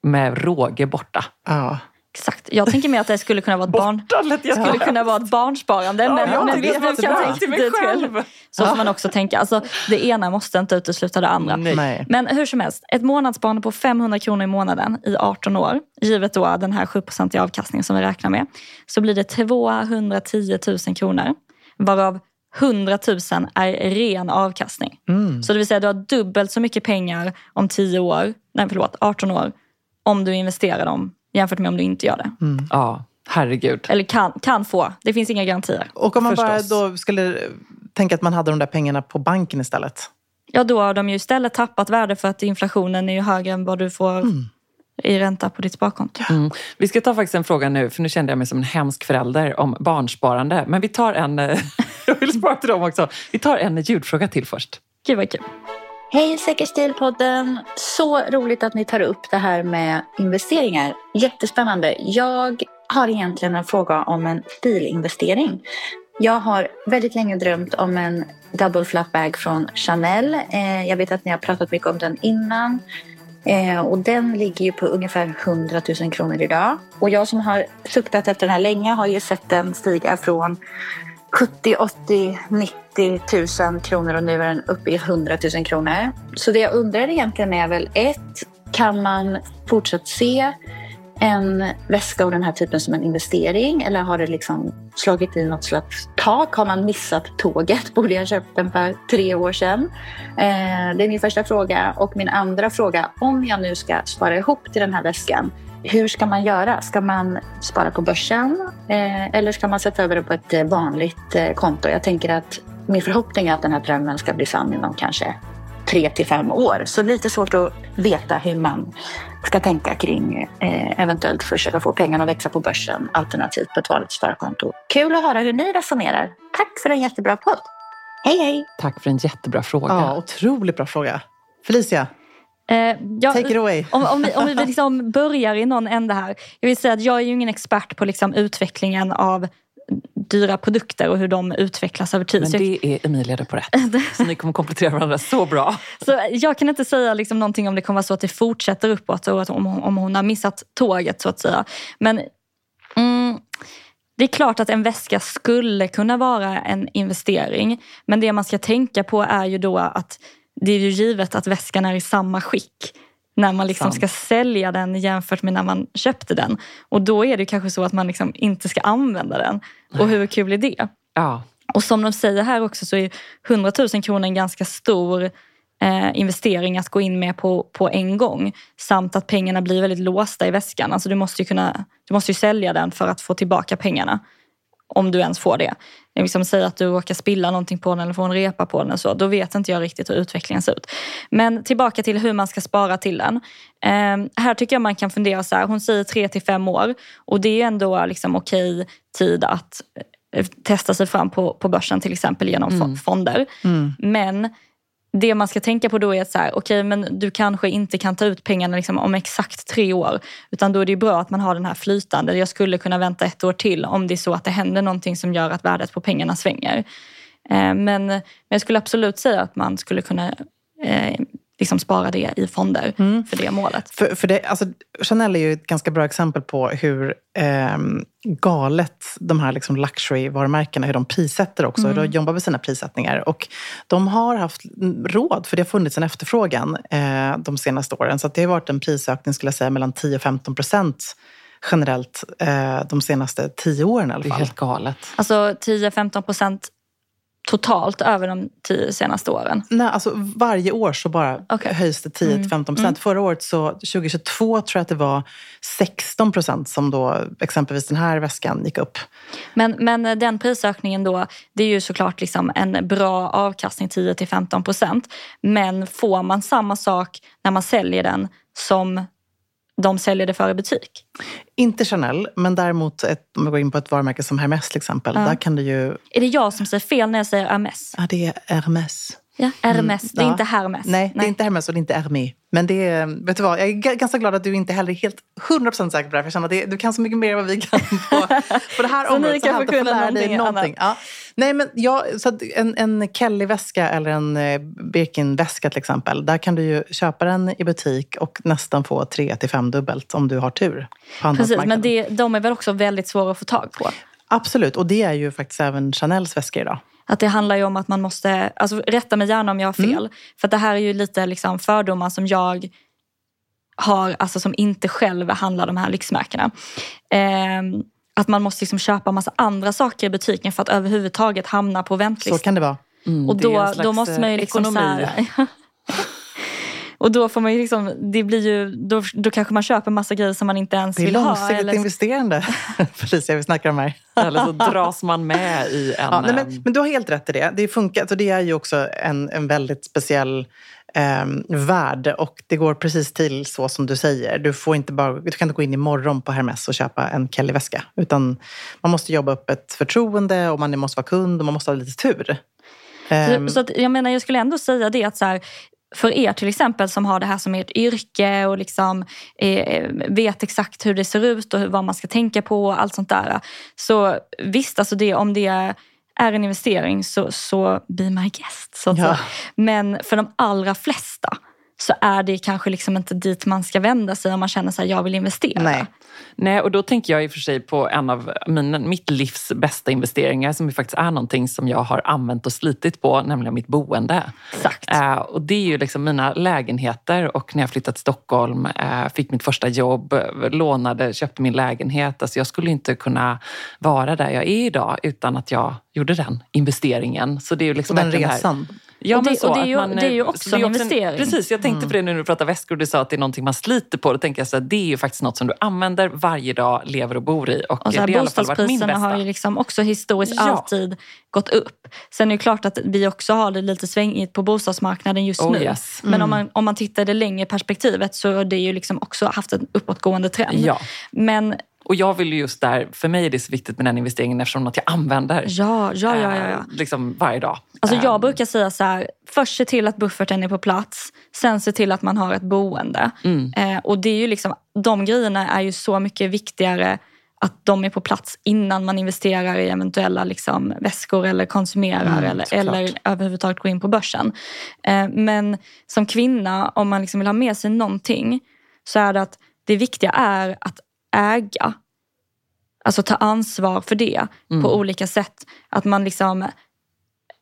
med råge borta. Ja. Exakt. Jag tänker mer att det skulle kunna vara ett barn... jag skulle kunna vara ett barnsparande. Ja, men, ja, men det visst, jättebra. kan Till tänka mig dig själv. Så får man också tänka. Alltså, det ena måste inte utesluta det andra. Nej. Men hur som helst, ett månadssparande på 500 kronor i månaden i 18 år, givet då den här 7 i avkastningen som vi räknar med, så blir det 210 000 kronor, varav 100 000 är ren avkastning. Mm. Så det vill säga du har dubbelt så mycket pengar om 10 år, nej förlåt, 18 år, om du investerar dem jämfört med om du inte gör det. Ja, herregud. Eller kan, kan få, det finns inga garantier. Och om man Förstås. bara då skulle tänka att man hade de där pengarna på banken istället? Ja, då har de ju istället tappat värde för att inflationen är ju högre än vad du får i ränta på ditt sparkonto. Mm. Vi ska ta faktiskt en fråga nu, för nu kände jag mig som en hemsk förälder om barnsparande. Men vi tar en... eh, jag vill spara till dem också. Vi tar en ljudfråga till först. Gud vad kul. Hej Säker stil-podden! Så roligt att ni tar upp det här med investeringar. Jättespännande. Jag har egentligen en fråga om en stilinvestering. Jag har väldigt länge drömt om en double flap bag från Chanel. Eh, jag vet att ni har pratat mycket om den innan. Eh, och den ligger ju på ungefär 100 000 kronor idag. Och jag som har suktat efter den här länge har ju sett den stiga från 70, 80, 90 000 kronor och nu är den uppe i 100 000 kronor. Så det jag undrar egentligen är väl ett, kan man fortsatt se en väska av den här typen som en investering eller har det liksom slagit i något slags tak? Har man missat tåget? Borde jag ha köpt den för tre år sedan? Eh, det är min första fråga. Och min andra fråga, om jag nu ska spara ihop till den här väskan, hur ska man göra? Ska man spara på börsen eh, eller ska man sätta över det på ett vanligt eh, konto? Jag tänker att min förhoppning är att den här drömmen ska bli sann inom kanske tre till fem år. Så lite svårt att veta hur man ska tänka kring eh, eventuellt försöka få pengarna att växa på börsen alternativt på ett vanligt sparkonto. Kul att höra hur ni resonerar. Tack för en jättebra podd. Hej hej! Tack för en jättebra fråga. Ja, otroligt bra fråga. Felicia? Eh, jag- Take it away. Om, om vi, om vi liksom börjar i någon ände här. Jag vill säga att jag är ju ingen expert på liksom utvecklingen av dyra produkter och hur de utvecklas över tid. Men jag, det är Emilia det på rätt. Så ni kommer komplettera varandra så bra. så jag kan inte säga liksom någonting om det kommer vara så att det fortsätter uppåt och att om, hon- om hon har missat tåget så att säga. Men mm, det är klart att en väska skulle kunna vara en investering. Men det man ska tänka på är ju då att det är ju givet att väskan är i samma skick när man liksom Sant. ska sälja den jämfört med när man köpte den. Och då är det kanske så att man liksom inte ska använda den. Och hur kul är det? Ja. Och som de säger här också så är 100 000 kronor en ganska stor eh, investering att gå in med på, på en gång. Samt att pengarna blir väldigt låsta i väskan. Alltså du måste ju, kunna, du måste ju sälja den för att få tillbaka pengarna. Om du ens får det. Liksom säga att du råkar spilla någonting på den eller få en repa på den. Och så, då vet inte jag riktigt hur utvecklingen ser ut. Men tillbaka till hur man ska spara till den. Eh, här tycker jag man kan fundera så här. Hon säger tre till fem år. Och det är ändå liksom okej tid att eh, testa sig fram på, på börsen till exempel genom fo- fonder. Men det man ska tänka på då är att så här, okej, men du kanske inte kan ta ut pengarna liksom om exakt tre år. Utan då är det ju bra att man har den här flytande. Jag skulle kunna vänta ett år till om det är så att det händer någonting som gör att värdet på pengarna svänger. Eh, men, men jag skulle absolut säga att man skulle kunna eh, liksom spara det i fonder för det målet. För, för det, alltså, Chanel är ju ett ganska bra exempel på hur ehm, galet de här liksom luxury-varumärkena, hur de prissätter också. Hur de jobbar med sina prissättningar. Och de har haft råd, för det har funnits en efterfrågan eh, de senaste åren. Så att det har varit en prisökning, skulle jag säga, mellan 10 och 15 procent generellt eh, de senaste tio åren i alla Det är fall. helt galet. Alltså 10-15 procent totalt över de tio senaste åren. Nej, alltså varje år så bara Okej. höjs det 10-15 procent. Förra året, så 2022, tror jag att det var 16 procent som då exempelvis den här väskan gick upp. Men, men den prisökningen då, det är ju såklart liksom en bra avkastning 10-15 procent. Men får man samma sak när man säljer den som de säljer det för i butik? Inte Chanel, men däremot ett, om vi går in på ett varumärke som Hermes till exempel. Där kan du ju... Är det jag som säger fel när jag säger Hermes? Ja, det är Hermes. Ja, Hermes, det är ja. inte Hermes. Nej, det är inte Hermes och det är inte Hermé. Men det är, vet du vad, jag är ganska glad att du inte heller är helt 100% säker på det här. För jag känner att det, du kan så mycket mer än vad vi kan på, på det här Så ni området. du får kunde lära dig någonting någonting. Ja. Nej, men jag, så en, en Kelly-väska eller en eh, Birkin-väska till exempel. Där kan du ju köpa den i butik och nästan få tre till fem dubbelt om du har tur. På Precis, men det, de är väl också väldigt svåra att få tag på. Absolut, och det är ju faktiskt även Chanels väskor idag. Att det handlar ju om att man måste, alltså rätta mig gärna om jag har fel. För att det här är ju lite liksom fördomar som jag har, alltså som inte själv handlar de här lyxmärkena. Ehm, att man måste liksom köpa massa andra saker i butiken för att överhuvudtaget hamna på Så väntlist. kan det vara. Mm, och då, då måste man ju eh, liksom så ekonomi. här, Och då får man ju liksom, det blir ju, då, då kanske man köper massa grejer som man inte ens Det är vill ha. långsiktigt Eller, investerande, Felicia, vi snackar om här. Eller så dras man med i en... Ja, nej, eh, men, men du har helt rätt i det. Det funkar. Alltså, det är ju också en, en väldigt speciell eh, värld och det går precis till så som du säger. Du, får inte bara, du kan inte gå in imorgon på Hermes och köpa en Kelly-väska. Utan man måste jobba upp ett förtroende och man måste vara kund och man måste ha lite tur. Ehm, Så, så att, jag menar, jag skulle ändå säga det att så här, för er till exempel som har det här som ert yrke och liksom, eh, vet exakt hur det ser ut och vad man ska tänka på och allt sånt där. Så visst, alltså det, om det är en investering så, så be my guest. Så Ja. Men för de allra flesta så är det kanske liksom inte dit man ska vända sig om man känner sig jag vill investera. Nej. Nej, och då tänker jag i och för sig på en av mina, mitt livs bästa investeringar som ju faktiskt är någonting som jag har använt och slitit på, nämligen mitt boende. Exakt. Eh, och det är ju liksom mina lägenheter och när jag flyttade till Stockholm, eh, fick mitt första jobb, lånade, köpte min lägenhet. Alltså jag skulle inte kunna vara där jag är idag utan att jag gjorde den investeringen. Så det är ju liksom och den det här- resan. Ja, Och det- men så och det är ju- man, det är ju eh, också så det är en investering. Precis, jag tänkte på det nu när du pratade väskor och du sa att det är någonting man sliter på. Då tänker jag så här, det är ju faktiskt något som du använder varje dag, lever och bor i. Och, Och så det här, har i alla fall varit min bostadspriserna bästa. har ju liksom också historiskt Ja. alltid gått upp. Sen är det klart att vi också har det lite svängigt på bostadsmarknaden just Oh, nu. yes. Men om man, om man tittar det längre perspektivet så har det ju liksom också haft en uppåtgående trend. Ja. Men Och jag vill ju just där, för mig är det så viktigt med den investeringen eftersom något jag använder ja, ja, ja, ja, ja. eh, liksom varje dag. Alltså jag brukar säga så här, först se till att bufferten är på plats. Sen se till att man har ett boende. Mm. Eh, och det är ju liksom, de grejerna är ju så mycket viktigare att de är på plats innan man investerar i eventuella liksom, väskor eller konsumerar Mm, eller, eller överhuvudtaget går in på börsen. Eh, men som kvinna, om man liksom vill ha med sig någonting så är det att det viktiga är att äga. Alltså ta ansvar för det Mm. på olika sätt. Att man liksom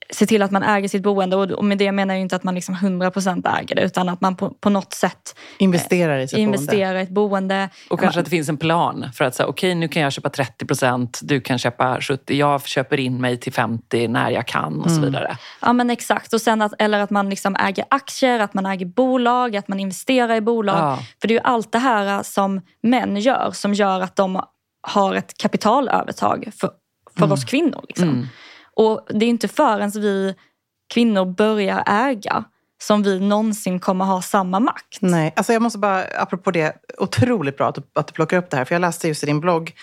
ser till att man äger sitt boende. Och med det menar jag inte att man liksom 100% äger det utan att man på, på något sätt Investerar i sitt boende. investerar i ett boende. Och kanske att det finns en plan för att säga, okej nu kan jag köpa 30 procent, du kan köpa 70, jag köper in mig till 50 när jag kan och så Mm. vidare. Ja men exakt. Och sen att, eller att man liksom äger aktier, att man äger bolag, att man investerar i bolag. Ja. För det är ju allt det här som män gör som gör att de har ett kapitalövertag för, för oss kvinnor. Liksom. Mm. Och det är inte förrän vi kvinnor börjar äga som vi någonsin kommer ha samma makt. Nej, alltså jag måste bara, apropå det, otroligt bra att du, att du plockar upp det här. För jag läste just i din blogg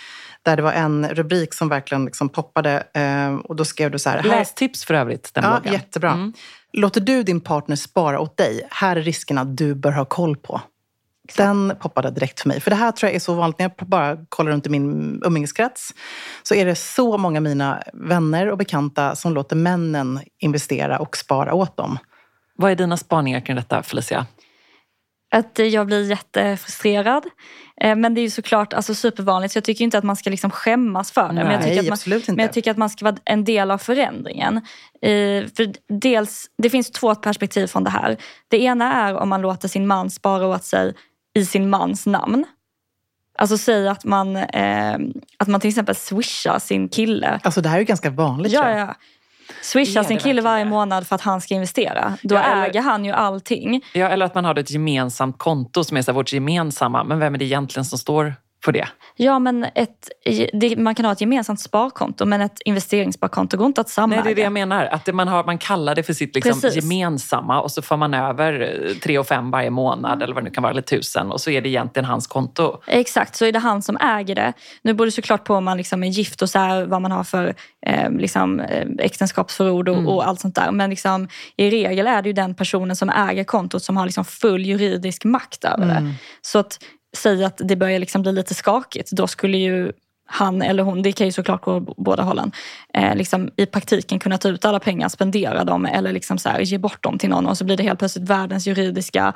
där det var en rubrik som verkligen liksom poppade. Eh, och då skrev du så här. här Lästips för övrigt, den ja, bloggen. jättebra. Mm. Låter du din partner spara åt dig? Här är riskerna du bör ha koll på. Den poppade direkt för mig. För det här tror jag är så vanligt. När jag bara kollar runt i min umgängeskrets så är det så många av mina vänner och bekanta som låter männen investera och spara åt dem. Vad är dina spaningar kring detta Felicia? Att jag blir jättefrustrerad. Eh, Men det är ju såklart alltså, supervanligt så jag tycker inte att man ska liksom skämmas för det. Men jag, Nej, tycker att man, absolut inte. men jag tycker att man ska vara en del av förändringen. Eh, För dels, det finns två perspektiv från det här. Det ena är om man låter sin man spara åt sig i sin mans namn. Alltså säg att man, eh, att man till exempel swishar sin kille Alltså det här är ju ganska vanligt. Ja, ja. Swishar sin kille varje månad för att han ska investera. Då Ja, eller- äger han ju allting. Ja, eller att man har ett gemensamt konto som är så här, vårt gemensamma. Men vem är det egentligen som står för det? Ja, men ett, det, man kan ha ett gemensamt sparkonto men ett investeringssparkonto går inte att Nej, samäga. det är det jag menar. Att det man, har, man kallar det för sitt liksom Precis. gemensamma och så får man över eh, tre och fem varje månad eller vad det nu kan vara, eller tusen. Och så är det egentligen hans konto. Exakt, så är det han som äger det. Nu beror det såklart på om man liksom är gift och så här, vad man har för eh, liksom, eh, äktenskapsförord och, Mm. och allt sånt där. Men liksom, i regel är det ju den personen som äger kontot som har liksom full juridisk makt över Mm. det. Så att säga att det börjar liksom bli lite skakigt, då skulle ju han eller hon, det kan ju såklart gå båda hållen, eh, liksom i praktiken kunna ta ut alla pengar, spendera dem eller liksom så här, ge bort dem till någon och så blir det helt plötsligt världens juridiska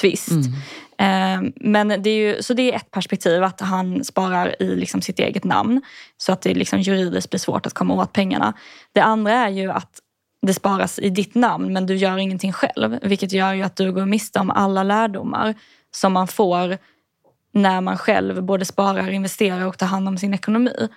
tvist. Eh, men det är ju, så det är ett perspektiv, att han sparar i liksom sitt eget namn så att det liksom juridiskt blir svårt att komma åt pengarna. Det andra är ju att det sparas i ditt namn men du gör ingenting själv. Vilket gör ju att du går miste om alla lärdomar som man får när man själv både sparar, investerar och tar hand om sin ekonomi.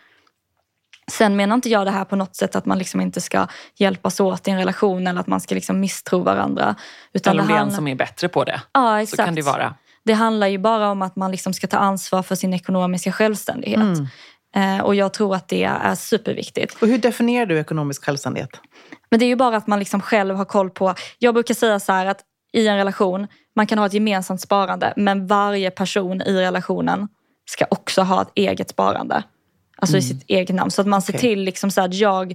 Sen menar inte jag det här på något sätt att man liksom inte ska hjälpas åt i en relation eller att man ska liksom misstro varandra. Utan Eller om det är en som är bättre på det. Ja, Så exakt. kan det vara. Det handlar ju bara om att man liksom ska ta ansvar för sin ekonomiska självständighet. Mm. Eh, och jag tror att det är superviktigt. Och hur definierar du ekonomisk självständighet? Men det är ju bara att man liksom själv har koll på... Jag brukar säga så här att i en relation, man kan ha ett gemensamt sparande men varje person i relationen ska också ha ett eget sparande. Alltså i sitt eget namn. Så att man ser Mm. Okej. till liksom så att jag,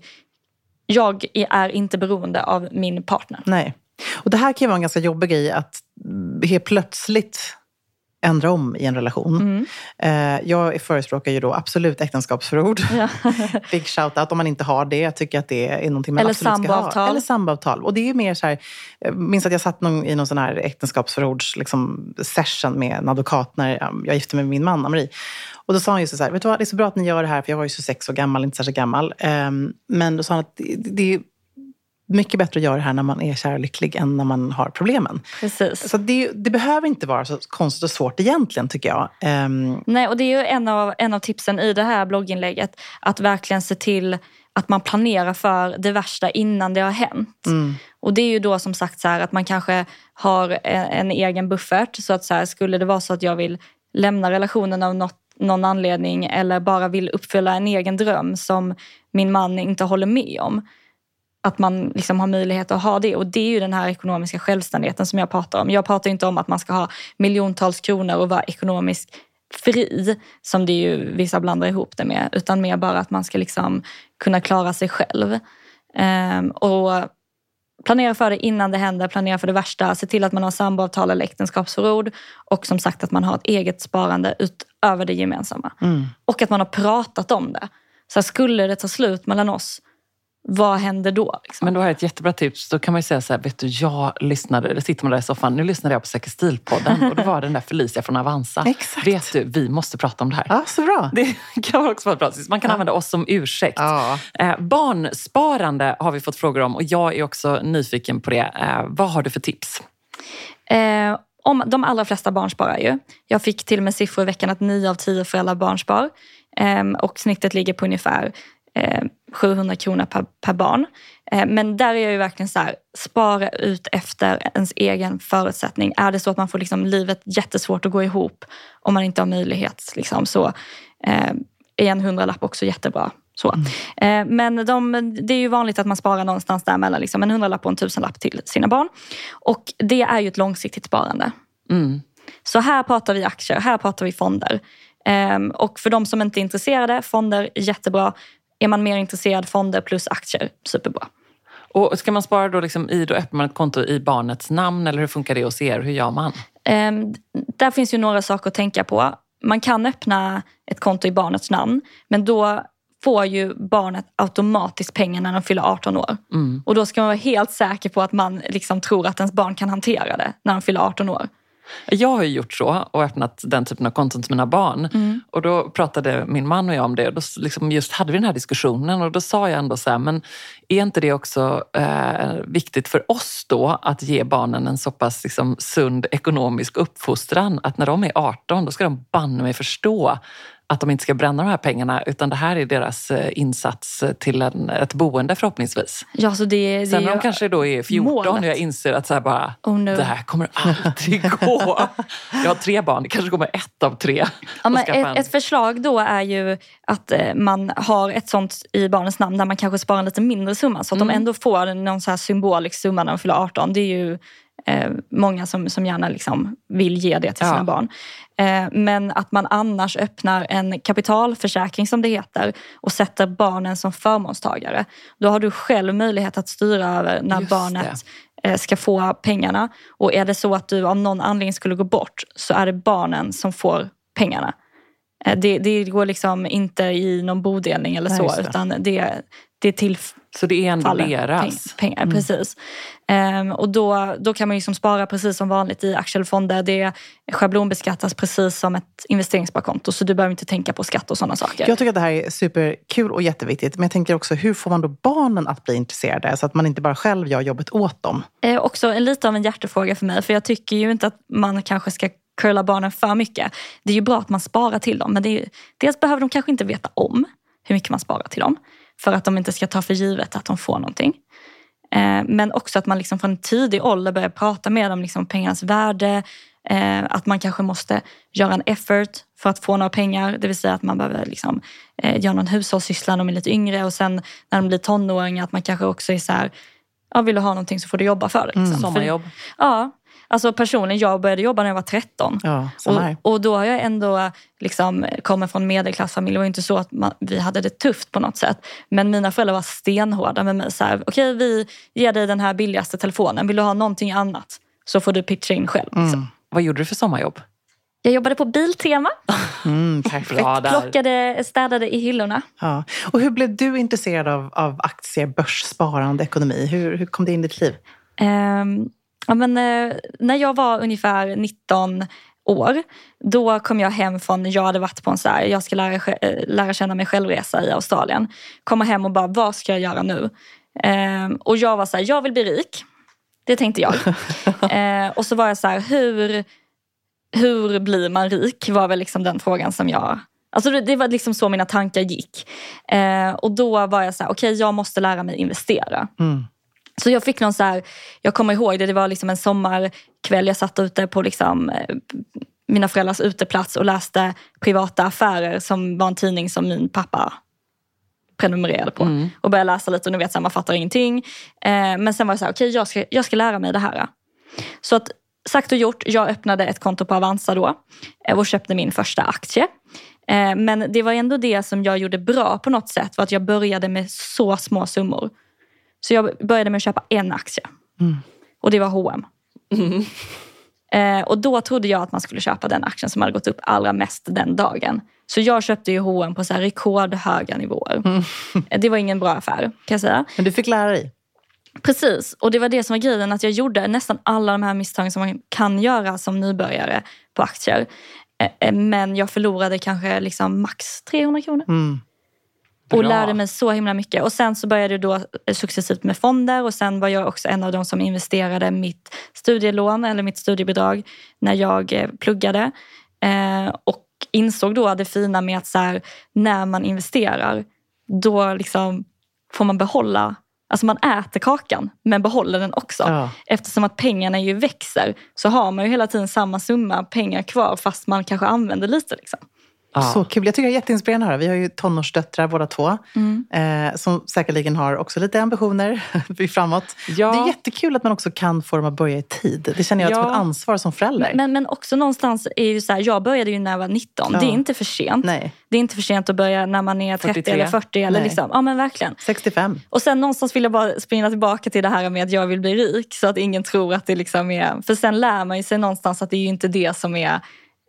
jag är inte beroende av min partner. Nej. Och det här kan ju vara en ganska jobbig grej att mm, helt plötsligt ändra om i en relation. Mm. Eh, Jag förespråkar ju då absolut äktenskapsförord. Ja. Big shout-out om man inte har det. Jag tycker att det är någonting man Eller absolut ska ha. Eller samboavtal. Och det är mer så här, jag minns att jag satt någon, i någon sån här äktenskapsförords liksom, session med en advokat när um, jag gifte mig med min man, Marie. Och då sa han just så här, vet du vad, det är så bra att ni gör det här, för jag var ju 26 år gammal, inte särskilt gammal. Ehm, men då sa han att det, det är mycket bättre att göra det här när man är kär och lycklig än när man har problemen. Precis. Så det, det behöver inte vara så konstigt och svårt egentligen, tycker jag. Ehm, Nej, och det är ju en av, en av tipsen i det här blogginlägget. Att verkligen se till att man planerar för det värsta innan det har hänt. mm. Och det är ju då som sagt så här att man kanske har en, en egen buffert. Så att så här, skulle det vara så att jag vill lämna relationen av något, någon anledning eller bara vill uppfylla en egen dröm som min man inte håller med om. Att man liksom har möjlighet att ha det. Och det är ju den här ekonomiska självständigheten som jag pratar om. Jag pratar inte om att man ska ha miljontals kronor och vara ekonomiskt fri, som det ju vissa blandar ihop det med. Utan mer bara att man ska liksom kunna klara sig själv. Ehm, och planera för det innan det händer, planera för det värsta, se till att man har samboavtal eller äktenskapsförord och som sagt att man har ett eget sparande utöver det gemensamma. Mm. Och att man har pratat om det. Så här, skulle det ta slut mellan oss, vad händer då? Liksom? Men då har jag ett jättebra tips. Då kan man ju säga så här, vet du, jag lyssnade, eller sitter man där i soffan, nu lyssnade jag på Säker stil-podden och då var den där Felicia från Avanza. Exakt. Vet du, vi måste prata om det här. Ja, så bra. Det kan också vara bra. Man kan använda oss som ursäkt. Ja. Eh, barnsparande har vi fått frågor om och jag är också nyfiken på det. Eh, vad har du för tips? Eh, om, de allra flesta barnsparar ju. Jag fick till och med siffror i veckan att 9 av 10 föräldrar barnspar. Eh, och snittet ligger på ungefär 700 kronor per, per barn. Eh, men där är jag ju verkligen så här, spara ut efter ens egen förutsättning. Är det så att man får liksom livet jättesvårt att gå ihop om man inte har möjlighet liksom, så eh, är en hundralapp också jättebra. Så. Eh, men de, det är ju vanligt att man sparar någonstans där mellan liksom en hundralapp och en tusenlapp till sina barn. Och det är ju ett långsiktigt sparande. Mm. Så här pratar vi aktier, här pratar vi fonder. Ehm, och för de som inte är intresserade, fonder jättebra. Är man mer intresserad, fonder plus aktier, superbra. Och ska man spara då liksom i, då öppnar man ett konto i barnets namn eller hur funkar det hos er? Hur gör man? Ehm, där finns ju några saker att tänka på. Man kan öppna ett konto i barnets namn, men då får ju barnet automatiskt pengar när de fyller 18 år. Mm. Och då ska man vara helt säker på att man liksom tror att ens barn kan hantera det när de fyller 18 år. Jag har ju gjort så och öppnat den typen av konton till mina barn. Mm. Och då pratade min man och jag om det och då liksom just hade vi den här diskussionen och då sa jag ändå så här, men är inte det också eh, viktigt för oss då att ge barnen en så pass liksom, sund ekonomisk uppfostran att när de är 18 då ska de banne mig förstå att de inte ska bränna de här pengarna utan det här är deras eh, insats till en, ett boende förhoppningsvis. Ja, så det, det Sen är när de kanske då är 14 målet. och jag inser att så här bara, Oh no. det här kommer aldrig gå. Jag har tre barn, det kanske kommer ett av tre. Ja, men en. ett, ett förslag då är ju att eh, man har ett sånt i barnens namn där man kanske sparar en lite mindre summa så att Mm. de ändå får någon så här symbolisk summa när de fyller 18. Det är ju eh, många som, som gärna liksom vill ge det till sina Ja. barn. Eh, men att man annars öppnar en kapitalförsäkring som det heter och sätter barnen som förmånstagare. Då har du själv möjlighet att styra över när Just barnet eh, ska få pengarna. Och är det så att du av någon anledning skulle gå bort så är det barnen som får pengarna. Eh, Det, det går liksom inte i någon bodelning eller Nej, så det. utan det, det tillfaller Så det är ändå peng- deras. pengar. Precis. Ehm, och då, då kan man ju som spara precis som vanligt i aktier eller fonder. Det schablonbeskattas precis som ett investeringssparkonto så du behöver inte tänka på skatt och sådana saker. Jag tycker att det här är superkul och jätteviktigt. Men jag tänker också, hur får man då barnen att bli intresserade? Så att man inte bara själv gör jobbet åt dem. Eh, också en, lite av en hjärtefråga för mig. För jag tycker ju inte att man kanske ska curla barnen för mycket. Det är ju bra att man sparar till dem. Men det är, ju- dels behöver de kanske inte veta om hur mycket man sparar till dem. För att de inte ska ta för givet att de får någonting. Eh, men också att man liksom från en tidig ålder börjar prata med dem liksom om pengarnas värde. Eh, att man kanske måste göra en effort för att få några pengar. Det vill säga att man behöver liksom, eh, göra någon hushållssyssla när de är lite yngre. Och sen när de blir tonåringar att man kanske också är så här, ja, vill du ha någonting så får du jobba för det. Liksom. För- Sommarjobb. Ja, alltså personligen, jag började jobba när jag var 13. Ja. Och, och då har jag ändå liksom, kommit från medelklassfamilj. Det var inte så att man, vi hade det tufft på något sätt. Men mina föräldrar var stenhårda med mig. Så här, Okej, vi ger dig den här billigaste telefonen. Vill du ha någonting annat så får du pitcha in själv. Så. Vad gjorde du för sommarjobb? Jag jobbade på Biltema. Mm. Plockade, städade i hyllorna. Ja. Och hur blev du intresserad av, av aktier, börs, sparande, ekonomi? Hur, hur kom det in i ditt liv? Ehm, ja, men, eh, när jag var ungefär 19 år, då kom jag hem från, jag hade varit på en så här, jag ska lära, eh, lära känna mig självresa i Australien. Komma hem och bara, vad ska jag göra nu? Ehm, och jag var så här, jag vill bli rik. Det tänkte jag. Ehm, och så var jag så här, hur, hur blir man rik? Var väl liksom den frågan som jag Alltså det, det var liksom så mina tankar gick. Ehm, och då var jag så här, okej jag måste lära mig investera. Mm. Så jag fick någon så här, jag kommer ihåg det, det var liksom en sommarkväll. Jag satt ute på liksom, eh, mina föräldrars uteplats och läste Privata affärer som var en tidning som min pappa prenumererade på. Mm. Och började läsa lite och ni vet, så här, man fattar ingenting. Eh, men sen var det så här, okej jag, ska, jag ska lära mig det här. Så att sagt och gjort, jag öppnade ett konto på Avanza då eh, och köpte min första aktie. Eh, Men det var ändå det som jag gjorde bra på något sätt, var att jag började med så små summor. Så jag började med att köpa en aktie. Och det var H&M. Eh, och då trodde jag att man skulle köpa den aktien som hade gått upp allra mest den dagen. Så jag köpte ju H&M på så här rekordhöga nivåer. Eh, Det var ingen bra affär kan jag säga. Men du fick lära dig. Precis, och det var det som var grejen. Att jag gjorde nästan alla de här misstagen som man kan göra som nybörjare på aktier. Eh, eh, Men jag förlorade kanske liksom max 300 kronor. Mm. Och Bra. lärde mig så himla mycket. Och sen så började jag då eh, successivt med fonder och sen var jag också en av de som investerade mitt studielån eller mitt studiebidrag när jag eh, pluggade. Eh, och insåg då det fina med att så här, när man investerar då liksom får man behålla Alltså man äter kakan men behåller den också. Ja. Eftersom att pengarna ju växer så har man ju hela tiden samma summa pengar kvar fast man kanske använder lite. Liksom. Ja. Så kul. Jag tycker det är jätteinspirerande att höra. Vi har ju tonårsdöttrar båda två. Mm. Eh, som säkerligen har också lite ambitioner framåt. Ja. Det är jättekul att man också kan få dem att börja i tid. Det känner jag Ja. som ett ansvar som förälder. Men, men också någonstans är ju så här, jag började ju när jag var 19. Ja. Det är inte för sent. Nej, Det är inte för sent att börja när man är 30 43. eller 40. Eller Nej. liksom. Ja men verkligen. 65. Och sen någonstans vill jag bara springa tillbaka till det här med att jag vill bli rik. Så att ingen tror att det liksom är... För sen lär man ju sig någonstans att det är ju inte det som är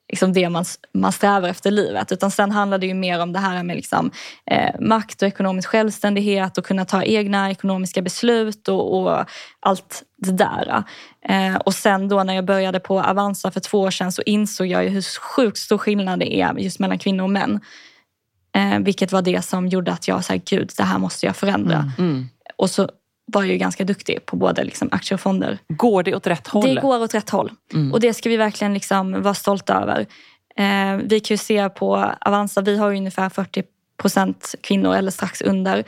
liksom det man, man strävar efter i livet. Utan sen handlar det ju mer om det här med liksom, eh, makt och ekonomisk självständighet och kunna ta egna ekonomiska beslut och, och allt det där. Eh, och sen då när jag började på Avanza för två år sedan så insåg jag ju hur sjukt stor skillnad det är just mellan kvinnor och män. Eh, vilket var det som gjorde att jag sa, gud det här måste jag förändra. Mm. Och så var ju ganska duktig på både liksom aktier och fonder. Går det åt rätt håll? Det går åt rätt håll. Mm. Och det ska vi verkligen liksom vara stolta över. Eh, vi kan ju se på Avanza, vi har ju ungefär 40 procent kvinnor eller strax under.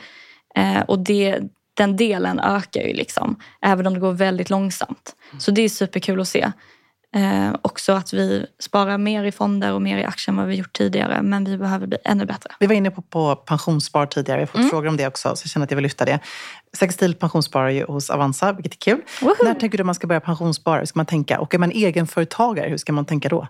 Eh, och det, den delen ökar ju liksom, även om det går väldigt långsamt. Så det är superkul att se. Eh, också att vi sparar mer i fonder och mer i aktier än vad vi gjort tidigare. Men vi behöver bli ännu bättre. Vi var inne på, på pensionsspar tidigare. Vi har fått Mm. frågor om det också, så jag känner att jag vill lyfta det. Sextil pensionssparar ju hos Avanza, vilket är kul. Woho! När tänker du att man ska börja pensionsspara? Hur ska man tänka? Och är man egenföretagare, hur ska man tänka då?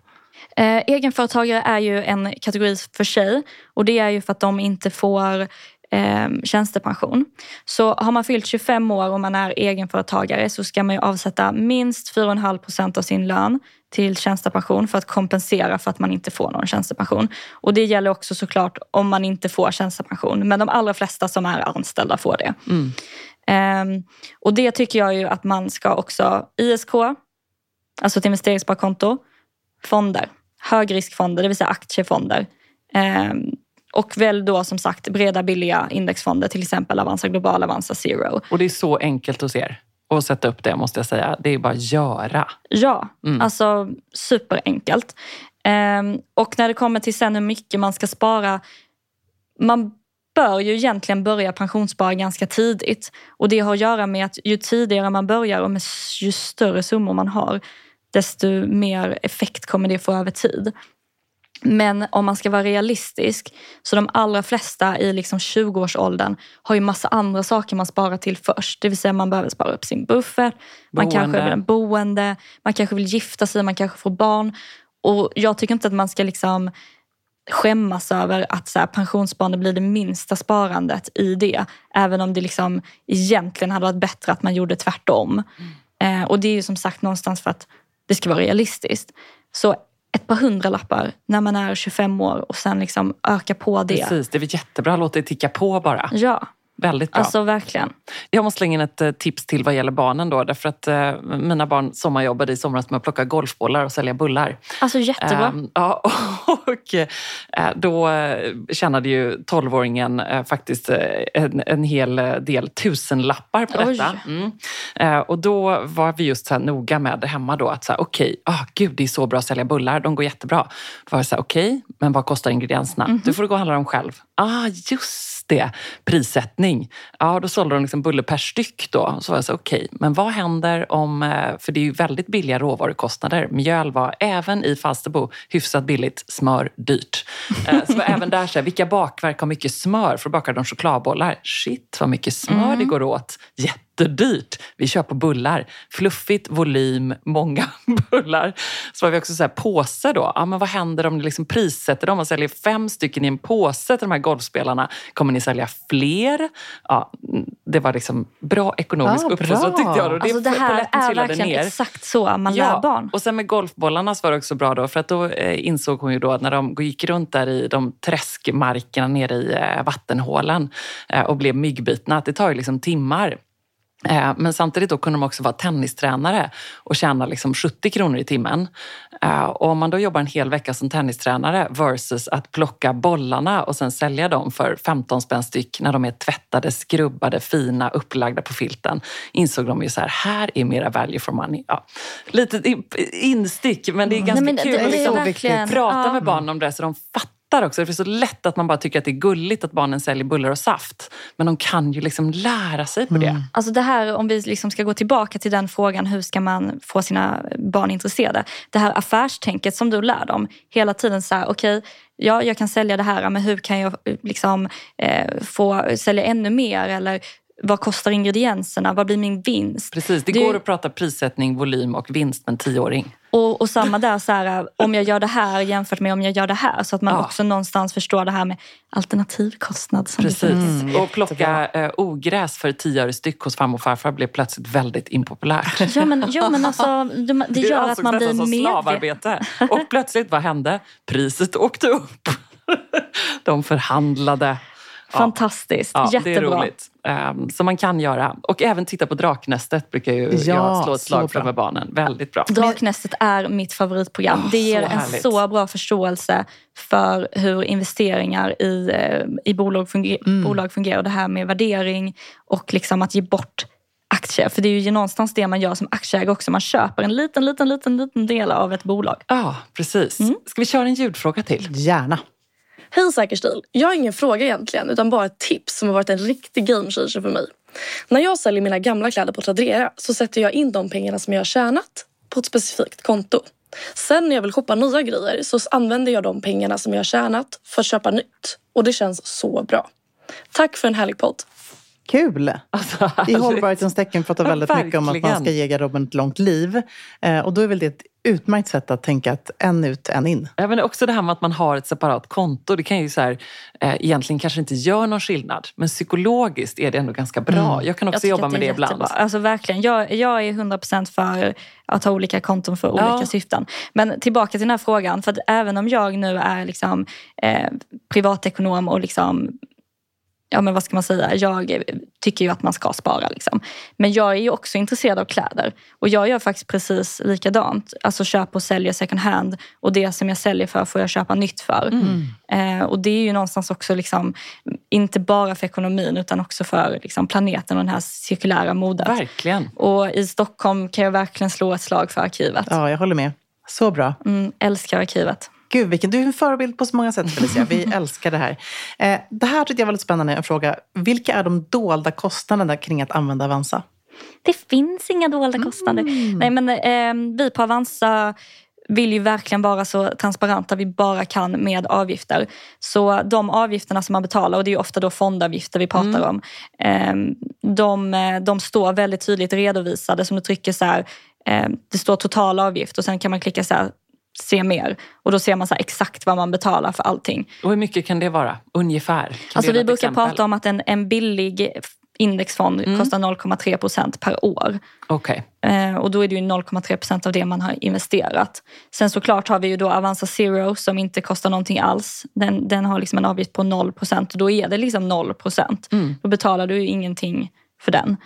Eh, egenföretagare är ju en kategori för sig och det är ju för att de inte får eh, tjänstepension. Så har man fyllt 25 år och man är egenföretagare så ska man ju avsätta minst 4,5 procent av sin lön till tjänstepension för att kompensera för att man inte får någon tjänstepension. Och det gäller också såklart om man inte får tjänstepension. Men de allra flesta som är anställda får det. Mm. Ehm, och det tycker jag ju att man ska också, ISK, alltså ett investeringssparkonto, fonder, högriskfonder, det vill säga aktiefonder. Ehm, och väl då som sagt breda billiga indexfonder, till exempel Avanza Global, Avanza Zero. Och det är så enkelt hos er att sätta upp det måste jag säga. Det är bara att göra. Ja, Mm. alltså superenkelt. Ehm, och när det kommer till sen hur mycket man ska spara, man bör ju egentligen börja pensionsspara ganska tidigt. Och det har att göra med att ju tidigare man börjar och med ju större summor man har, desto mer effekt kommer det få över tid. Men om man ska vara realistisk, så de allra flesta i liksom 20-årsåldern har ju massa andra saker man sparar till först. Det vill säga man behöver spara upp sin buffert, man kanske vill ha boende, man kanske vill gifta sig, man kanske får barn. Och jag tycker inte att man ska liksom skämmas över att så här, pensionssparande blir det minsta sparandet i det. Även om det liksom egentligen hade varit bättre att man gjorde tvärtom. Eh, och det är ju som sagt någonstans för att det ska vara realistiskt. Så ett par hundralappar när man är 25 år och sen liksom öka på det. Precis, det är väl jättebra. Låt det ticka på bara. Ja, Väldigt bra. alltså verkligen. Jag måste slänga in ett eh, tips till vad gäller barnen då. Därför att eh, mina barn sommarjobbade i somras med att plocka golfbollar och sälja bullar. Alltså jättebra. Ehm, ja, och eh, då eh, tjänade ju 12-åringen eh, faktiskt eh, en, en hel del tusenlappar på detta. Mm. Eh, och då var vi just så här noga med hemma då att så här, okej, ah, gud det är så bra att sälja bullar, de går jättebra. Då var det så här, okej, men vad kostar ingredienserna? Mhm. Du får gå och handla dem själv. Ah, just det, prissättning. Ja, då sålde de liksom bulle per styck då. Så var jag så okej, men vad händer om, eh, för det är ju väldigt billiga råvarukostnader. Mjöl var även i Falsterbo hyfsat billigt, smör dyrt. Eh, Så var även där så här, vilka bakverk har mycket smör? För då bakar de chokladbollar. Shit vad mycket smör det går åt. Jättedyrt. Vi kör på bullar. Fluffigt, volym, många bullar. Så har vi också så här påse då. Ja, men vad händer om ni liksom prissätter dem och säljer fem stycken i en påse till de här golfspelarna? Kommer ni sälja fler? Ja, det var liksom bra ekonomisk Ja, uppfostran bra. tyckte jag. Och Alltså det här är verkligen ner. exakt så man lär barn. Och sen med golfbollarna så var det också bra då för att då eh, insåg hon ju då att när de gick runt där i de träskmarkerna nere i eh, vattenhålan eh, och blev myggbitna, att det tar ju liksom timmar. Eh, Men samtidigt då kunde de också vara tennistränare och tjäna liksom 70 kronor i timmen. Eh, Och om man då jobbar en hel vecka som tennistränare versus att plocka bollarna och sen sälja dem för 15 spänn styck när de är tvättade, skrubbade, fina, upplagda på filten insåg de ju så här, här är mera value for money. Ja, lite in- instick, men det är ganska Nej, men kul det- att det liksom verkligen- prata med barnen om det så de fattar också. Det är så lätt att man bara tycker att det är gulligt att barnen säljer bullar och saft. Men de kan ju liksom lära sig på det. Alltså det här, om vi liksom ska gå tillbaka till den frågan, hur ska man få sina barn intresserade? Det här affärstänket som du lär dem, hela tiden så här, okej, ja, jag kan sälja det här, men hur kan jag eh, liksom, eh, få sälja ännu mer? Eller vad kostar ingredienserna? Vad blir min vinst? Precis, det Det- går att prata prissättning, volym och vinst med en tioåring. Och, och samma där, så här, om jag gör det här jämfört med om jag gör det här. Så att man Ja. också någonstans förstår det här med alternativkostnad. Precis. finns. och plocka eh, ogräs för 10 öre styck hos farmor och farfar blev plötsligt väldigt impopulärt. Ja men, ja, men alltså, det, det gör att ansågs man blir medveten. slavarbete. Och plötsligt, vad hände? Priset åkte upp. De förhandlade. Ja. Fantastiskt, Ja, det är jättebra. roligt. Um, som man kan göra. Och även titta på Draknästet brukar ju Ja, jag slå ett slag för med barnen. Väldigt bra. Draknästet är mitt favoritprogram. Åh, det ger så en så bra förståelse för hur investeringar i, eh, i bolag, funger- Mm. bolag fungerar. Det här med värdering och liksom att ge bort aktier. För det är ju någonstans det man gör som aktieägare också. Man köper en liten, liten, liten, liten del av ett bolag. Ja, precis. Mm. Ska vi köra en ljudfråga till? Gärna. Hej Säker stil! Jag har ingen fråga egentligen utan bara ett tips som har varit en riktig game changer för mig. När jag säljer mina gamla kläder på Tradera så sätter jag in de pengarna som jag har tjänat på ett specifikt konto. Sen när jag vill shoppa nya grejer så använder jag de pengarna som jag har tjänat för att köpa nytt. Och det känns så bra. Tack för en härlig podd. Kul! Alltså, I härligt. hållbarhetens tecken pratar Ja, väldigt mycket om att man ska ge garderoben ett långt liv. Eh, och då är väl det ett utmärkt sätt att tänka att en ut, en in. Ja, men också det här med att man har ett separat konto. Det kan ju så här, eh, egentligen kanske inte gör någon skillnad. Men psykologiskt är det ändå ganska bra. Mm. Jag kan också Jag jobba att med det är ibland. jättebra. Alltså verkligen. Jag, jag är 100% för att ha olika konton för olika Ja. syften. Men tillbaka till den här frågan. För att även om jag nu är liksom, eh, privatekonom och liksom Ja men vad ska man säga, jag tycker ju att man ska spara. Liksom. Men jag är ju också intresserad av kläder. Och jag gör faktiskt precis likadant. Alltså köper och säljer second hand. Och det som jag säljer för får jag köpa nytt för. Eh, och det är ju någonstans också liksom, inte bara för ekonomin utan också för liksom, planeten och den här cirkulära modet. Verkligen. Och i Stockholm kan jag verkligen slå ett slag för arkivet. Ja, jag håller med. Så bra. Mm, älskar arkivet. Gud, vilken, du är en förebild på så många sätt Felicia. Vi älskar det här. Eh, det här tyckte jag var lite spännande, en fråga. Vilka är de dolda kostnaderna kring att använda Avanza? Det finns inga dolda kostnader. Nej, men, eh, vi på Avanza vill ju verkligen vara så transparenta vi bara kan med avgifter. Så de avgifterna som man betalar, och det är ofta då fondavgifter vi pratar om, eh, de, de står väldigt tydligt redovisade. Som du trycker så här, eh, det står total avgift och sen kan man klicka så här, se mer. Och då ser man så exakt vad man betalar för allting. Och hur mycket kan det vara? Ungefär? Kan Alltså vi brukar exempel? prata om att en, en billig indexfond kostar 0,3 procent per år. Okej. Eh, och då är det ju 0,3 procent av det man har investerat. Sen såklart har vi ju då Avanza Zero som inte kostar någonting alls. Den, den har liksom en avgift på 0 procent och då är det liksom 0 procent. Då betalar du ju ingenting för den.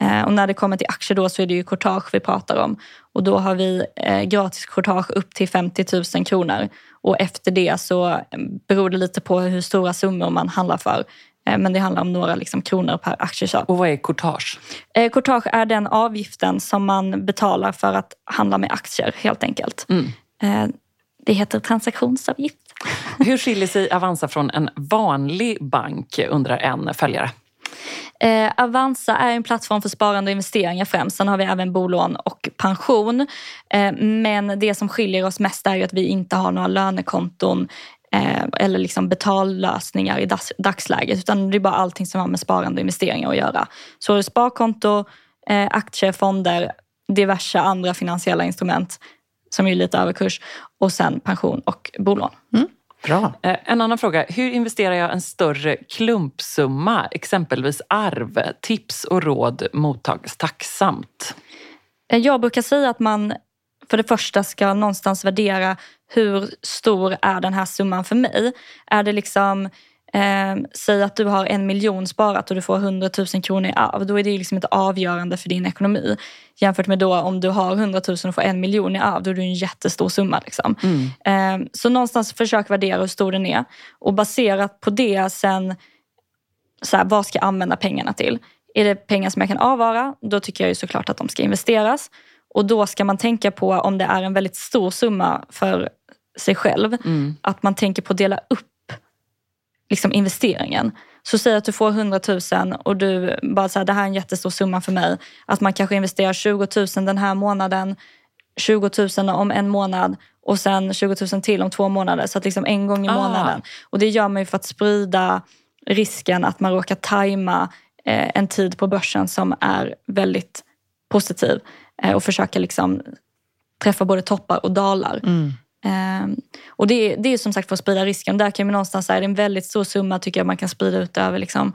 Eh, och när det kommer till aktier då så är det ju courtage vi pratar om. Och då har vi eh, gratis courtage upp till 50 000 kronor. Och efter det så eh, beror det lite på hur stora summor man handlar för. Men det handlar om några liksom, kronor per aktieköp. Och vad är courtage? Courtage är den avgiften som man betalar för att handla med aktier helt enkelt. Eh, Det heter transaktionsavgift. Hur skiljer sig Avanza från en vanlig bank, undrar en följare. Eh, Avanza är en plattform för sparande och investeringar främst. Sen har vi även bolån och pension. Eh, men det som skiljer oss mest är ju att vi inte har några lönekonton eh, eller liksom betallösningar i dags, dagsläget. Utan det är bara allting som har med sparande och investeringar att göra. Så sparkonto, eh, aktier, fonder, diverse andra finansiella instrument som är lite överkurs och sen pension och bolån. Mm. Bra. Eh, En annan fråga. Hur investerar jag en större klumpsumma? Exempelvis arv. Tips och råd mottages tacksamt. Eh, Jag brukar säga att man för det första ska någonstans värdera hur stor är den här summan för mig? Är det liksom, eh, säg att du har en miljon sparat och du får 100 000 kronor i arv. Då är det liksom inte avgörande för din ekonomi. Jämfört med då om du har 100 000 och får en miljon i arv, då är det en jättestor summa. Liksom. Eh, så någonstans försök värdera hur stor den är. Och baserat på det sen, så här, vad ska jag använda pengarna till? Är det pengar som jag kan avvara, då tycker jag ju såklart att de ska investeras. Och då ska man tänka på om det är en väldigt stor summa för sig själv, att man tänker på att dela upp liksom investeringen. Så säg att du får 100 000 och du bara säger det här är en jättestor summa för mig. Att man kanske investerar 20 000 den här månaden, 20 000 om en månad och sen 20 000 till om två månader. Så att liksom en gång i Ah. månaden. Och det gör man ju för att sprida risken att man råkar tajma eh, en tid på börsen som är väldigt positiv. Eh, och försöka liksom träffa både toppar och dalar. Ehm, och det, är- det är som sagt för att sprida risken. Där kan man någonstans säga det är en väldigt stor summa tycker jag man kan sprida ut över liksom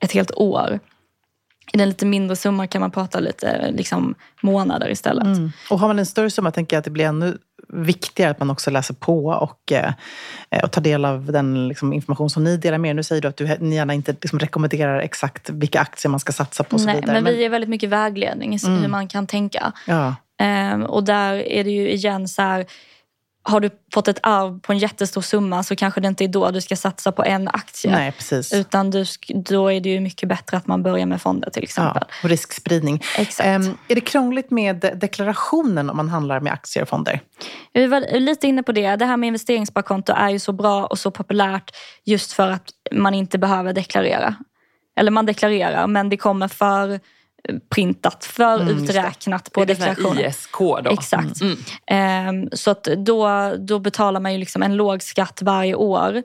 ett helt år. I den lite mindre summan kan man prata lite liksom månader istället. Mm. Och har man en större summa tänker jag att det blir ännu viktigare att man också läser på och, eh, och tar del av den liksom, information som ni delar med er. Nu säger du att du, ni gärna inte liksom, rekommenderar exakt vilka aktier man ska satsa på och Nej, vidare. men vi ger väldigt mycket vägledning i Mm. hur man kan tänka. ja. Ehm, och där är det ju igen så här, har du fått ett arv på en jättestor summa så kanske det inte är då du ska satsa på en aktie. Nej, precis. Utan du, då är det ju mycket bättre att man börjar med fonder till exempel. Ja, och riskspridning. Exakt. Ehm, är det krångligt med deklarationen om man handlar med aktier och fonder? Vi var lite inne på det. Det här med investeringssparkonto är ju så bra och så populärt just för att man inte behöver deklarera. Eller man deklarerar men det kommer för printat, för Mm, uträknat på det deklarationen. ISK då? Exakt. Mm. Ehm, så att då, då betalar man ju liksom en låg skatt varje år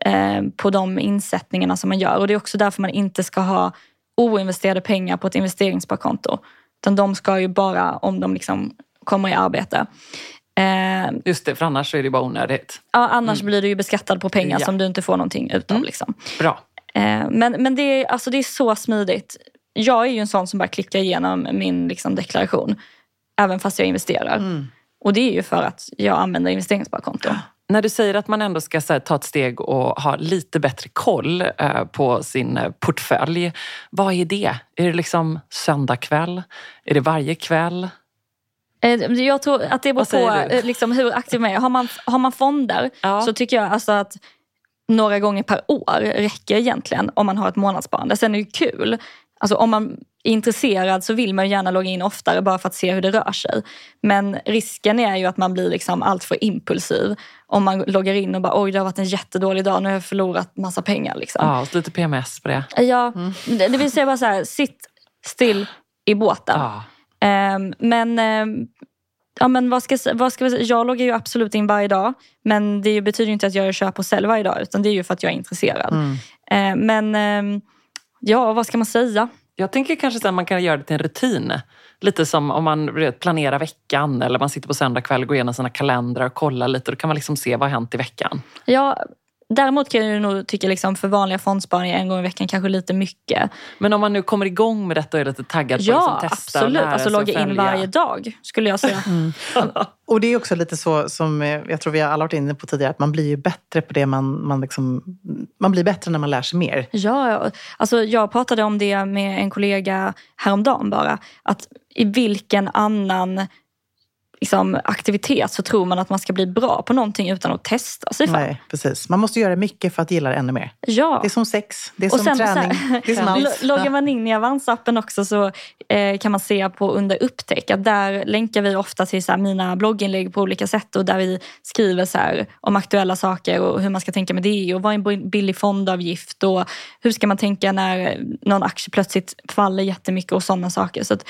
ehm, på de insättningarna som man gör. Och det är också därför man inte ska ha oinvesterade pengar på ett investeringssparkonto. Utan de ska ju bara, om de liksom kommer i arbete. Ehm, Just det, för annars är det bara onödigt. ja, annars blir du ju beskattad på pengar Ja. som du inte får någonting utav. Liksom. Bra. Men men det, är, alltså det är så smidigt. Jag är ju en sån som bara klickar igenom min liksom, deklaration. Även fast jag investerar. Och det är ju för att jag använder investeringssparkonto. När du säger att man ändå ska här, ta ett steg och ha lite bättre koll eh, på sin eh, portfölj. Vad är det? Är det liksom söndag kväll? Är det varje kväll? Eh, Jag tror att det beror på eh, liksom, hur aktiv man är. Har man, har man fonder Ja. så tycker jag alltså att några gånger per år räcker egentligen om man har ett månadssparande. Sen är det ju kul. Alltså, om man är intresserad så vill man ju gärna logga in oftare bara för att se hur det rör sig. Men risken är ju att man blir liksom allt för impulsiv om man loggar in och bara oj det har varit en jättedålig dag, nu har jag förlorat massa pengar. Liksom. Ja, lite PMS på det. Ja, det det vill säga bara så här, sitt still i båten. Ja. Ehm, men ehm, ja, men vad ska, vad ska vi, säga? jag loggar ju absolut in varje dag. Men det betyder ju inte att jag köper och säljer varje dag. Utan det är ju för att jag är intresserad. Ehm, men ja, vad ska man säga? Jag tänker kanske att man kan göra det till en rutin. Lite som om man planerar veckan eller man sitter på söndag kväll och går igenom sina kalendrar och kollar lite. Då kan man liksom se vad har hänt i veckan. Ja, däremot kan jag nog tycka liksom för vanliga fondsparningar en gång i veckan kanske lite mycket. Men om man nu kommer igång med detta och är lite taggad på Ja, att liksom testa absolut. och lära Alltså logga in varje dag skulle jag säga. Och det är också lite så som eh, jag tror vi har alla varit inne på tidigare, att man blir ju bättre på det man, man liksom, man blir bättre när man lär sig mer. Ja, ja. alltså jag pratade om det med en kollega häromdagen bara. Att i vilken annan liksom, aktivitet så tror man att man ska bli bra på någonting utan att testa sig fram. Nej, precis. Man måste göra mycket för att gilla det ännu mer. Ja. Det är som sex, det är Och som träning, här, det är som allt. lo- Loggar man in i Avanza-appen också så eh, kan man se på under upptäck att där länkar vi ofta till så här, mina blogginlägg på olika sätt och där vi skriver så här, om aktuella saker och hur man ska tänka med det och vad är en billig fondavgift och hur ska man tänka när någon aktie plötsligt faller jättemycket och sådana saker. Så att,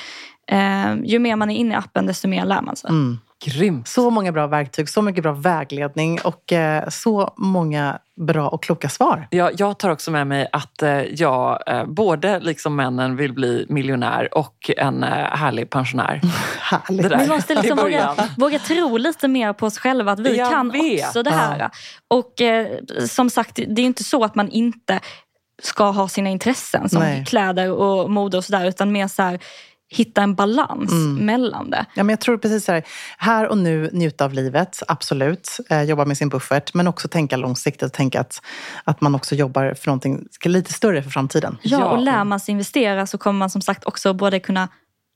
Eh, ju mer man är inne i appen, desto mer lär man sig. Mm. Grymt. Så många bra verktyg, så mycket bra vägledning och eh, så många bra och kloka svar. Ja, jag tar också med mig att eh, jag eh, både liksom männen vill bli miljonär och en eh, härlig pensionär. Härligt. Vi måste liksom våga, våga tro lite mer på oss själva, att vi Jag kan vet. också det här. Och eh, som sagt, det är ju inte så att man inte ska ha sina intressen som Nej. kläder och mode och sådär, utan mer så här, hitta en balans Mm. mellan det. Ja, men jag tror precis så här, här och nu njuta av livet, absolut. Eh, jobba med sin buffert, men också tänka långsiktigt och tänka att, att man också jobbar för någonting lite större för framtiden. Ja, Ja. och lär man sig investera så kommer man som sagt också både kunna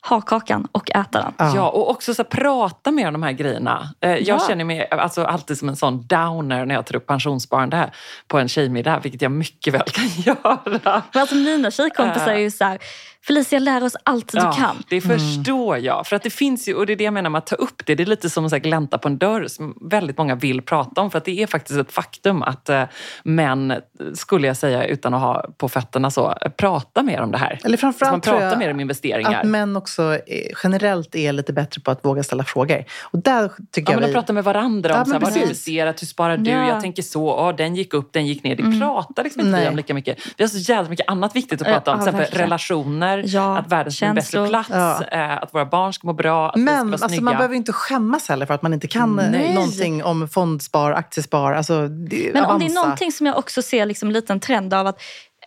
ha kakan och äta den. Ja. Ja, och också så här, prata mer om de här grejerna. Eh, Jag Ja. känner mig alltså, alltid som en sån downer när jag tar upp pensionssparande här på en tjejmiddag, vilket jag mycket väl kan göra. Men alltså mina tjejkompisar är ju så här, Felicia lär oss allt du Ja, kan. Det förstår jag. För att det finns ju, och det är det jag menar med att ta upp det. Det är lite som att glänta på en dörr som väldigt många vill prata om. För att det är faktiskt ett faktum att eh, män, skulle jag säga utan att ha på fötterna så, eh, prata mer om det här. Eller man framförallt tror pratar mer om investeringar. att män också eh, generellt är lite bättre på att våga ställa frågor. Och där tycker Ja, men jag vi... prata med varandra om Ja, så här, men vad har du precis. investerat, hur sparar du, Ja. Mm. jag tänker så, oh, den gick upp, den gick ner. Det pratar liksom inte vi om lika mycket. Vi har så jävla mycket annat viktigt att prata om. ja, Till exempel verkligen. Relationer, Ja, att världen ska bli en bättre plats, Ja. eh, att våra barn ska må bra, att vi ska Men vara alltså, snygga. man behöver inte skämmas heller för att man inte kan eh, Nej. någonting om fondspar, aktiespar. Alltså, det, Men om det är Avanza. någonting som jag också ser liksom en liten trend av att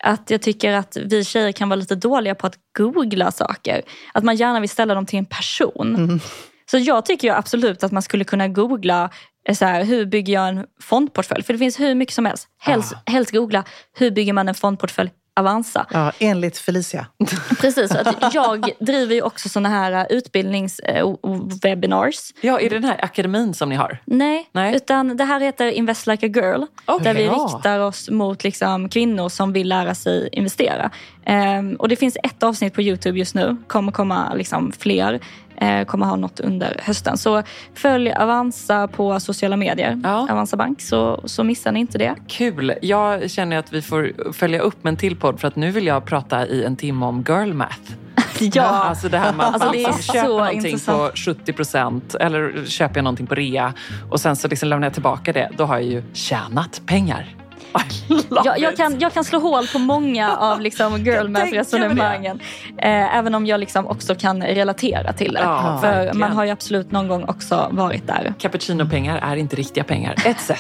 att jag tycker att vi tjejer kan vara lite dåliga på att googla saker. Att man gärna vill ställa dem till en person. Mm. Så jag tycker ju absolut att man skulle kunna googla eh, så här, hur bygger jag en fondportfölj? För det finns hur mycket som helst. Helst, helst googla hur bygger man en fondportfölj Avanza. Ja, enligt Felicia. Precis, att jag driver ju också såna här utbildningswebinars. Ja, är det den här akademin som ni har? Nej, Nej. utan det här heter Invest like a girl. Okej. Där vi riktar oss mot liksom kvinnor som vill lära sig investera. Ehm, och det finns ett avsnitt på Youtube just nu. kommer komma liksom fler. Eh, kommer ha något under hösten. Så följ Avanza på sociala medier. Ja. Avanza Bank, så, så missar ni inte det. Kul! Jag känner att vi får följa upp med en till podd för att nu vill jag prata i en timme om girl math. Ja, Alltså det här med att Alltså, man det är köper någonting på intressant. 70 procent eller köper jag någonting på rea och sen så liksom lämnar jag tillbaka det. Då har jag ju tjänat pengar. Jag, jag, kan, jag kan slå hål på många av liksom girl tänker mig math-resonemangen. Eh, även om jag liksom också kan relatera till det. Ja, För verkligen. man har ju absolut någon gång också varit där. Cappuccino-pengar är inte riktiga pengar, etc.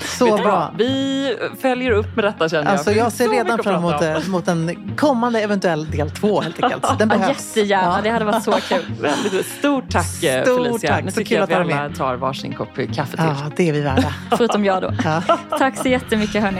Så Vet bra. Vi följer upp med detta känner jag. Alltså, jag ser redan fram emot, eh, mot en kommande eventuell del två helt enkelt. Den Ja, behövs. jättegärna, Ja. det hade varit så kul. Väldigt, stort tack eh, Stort Felicia. tack, Nu så tycker jag att vi alla tar varsin kopp kaffe till. Ja, det är vi värda. Förutom jag då. Ja. Tack så jättemycket hörni.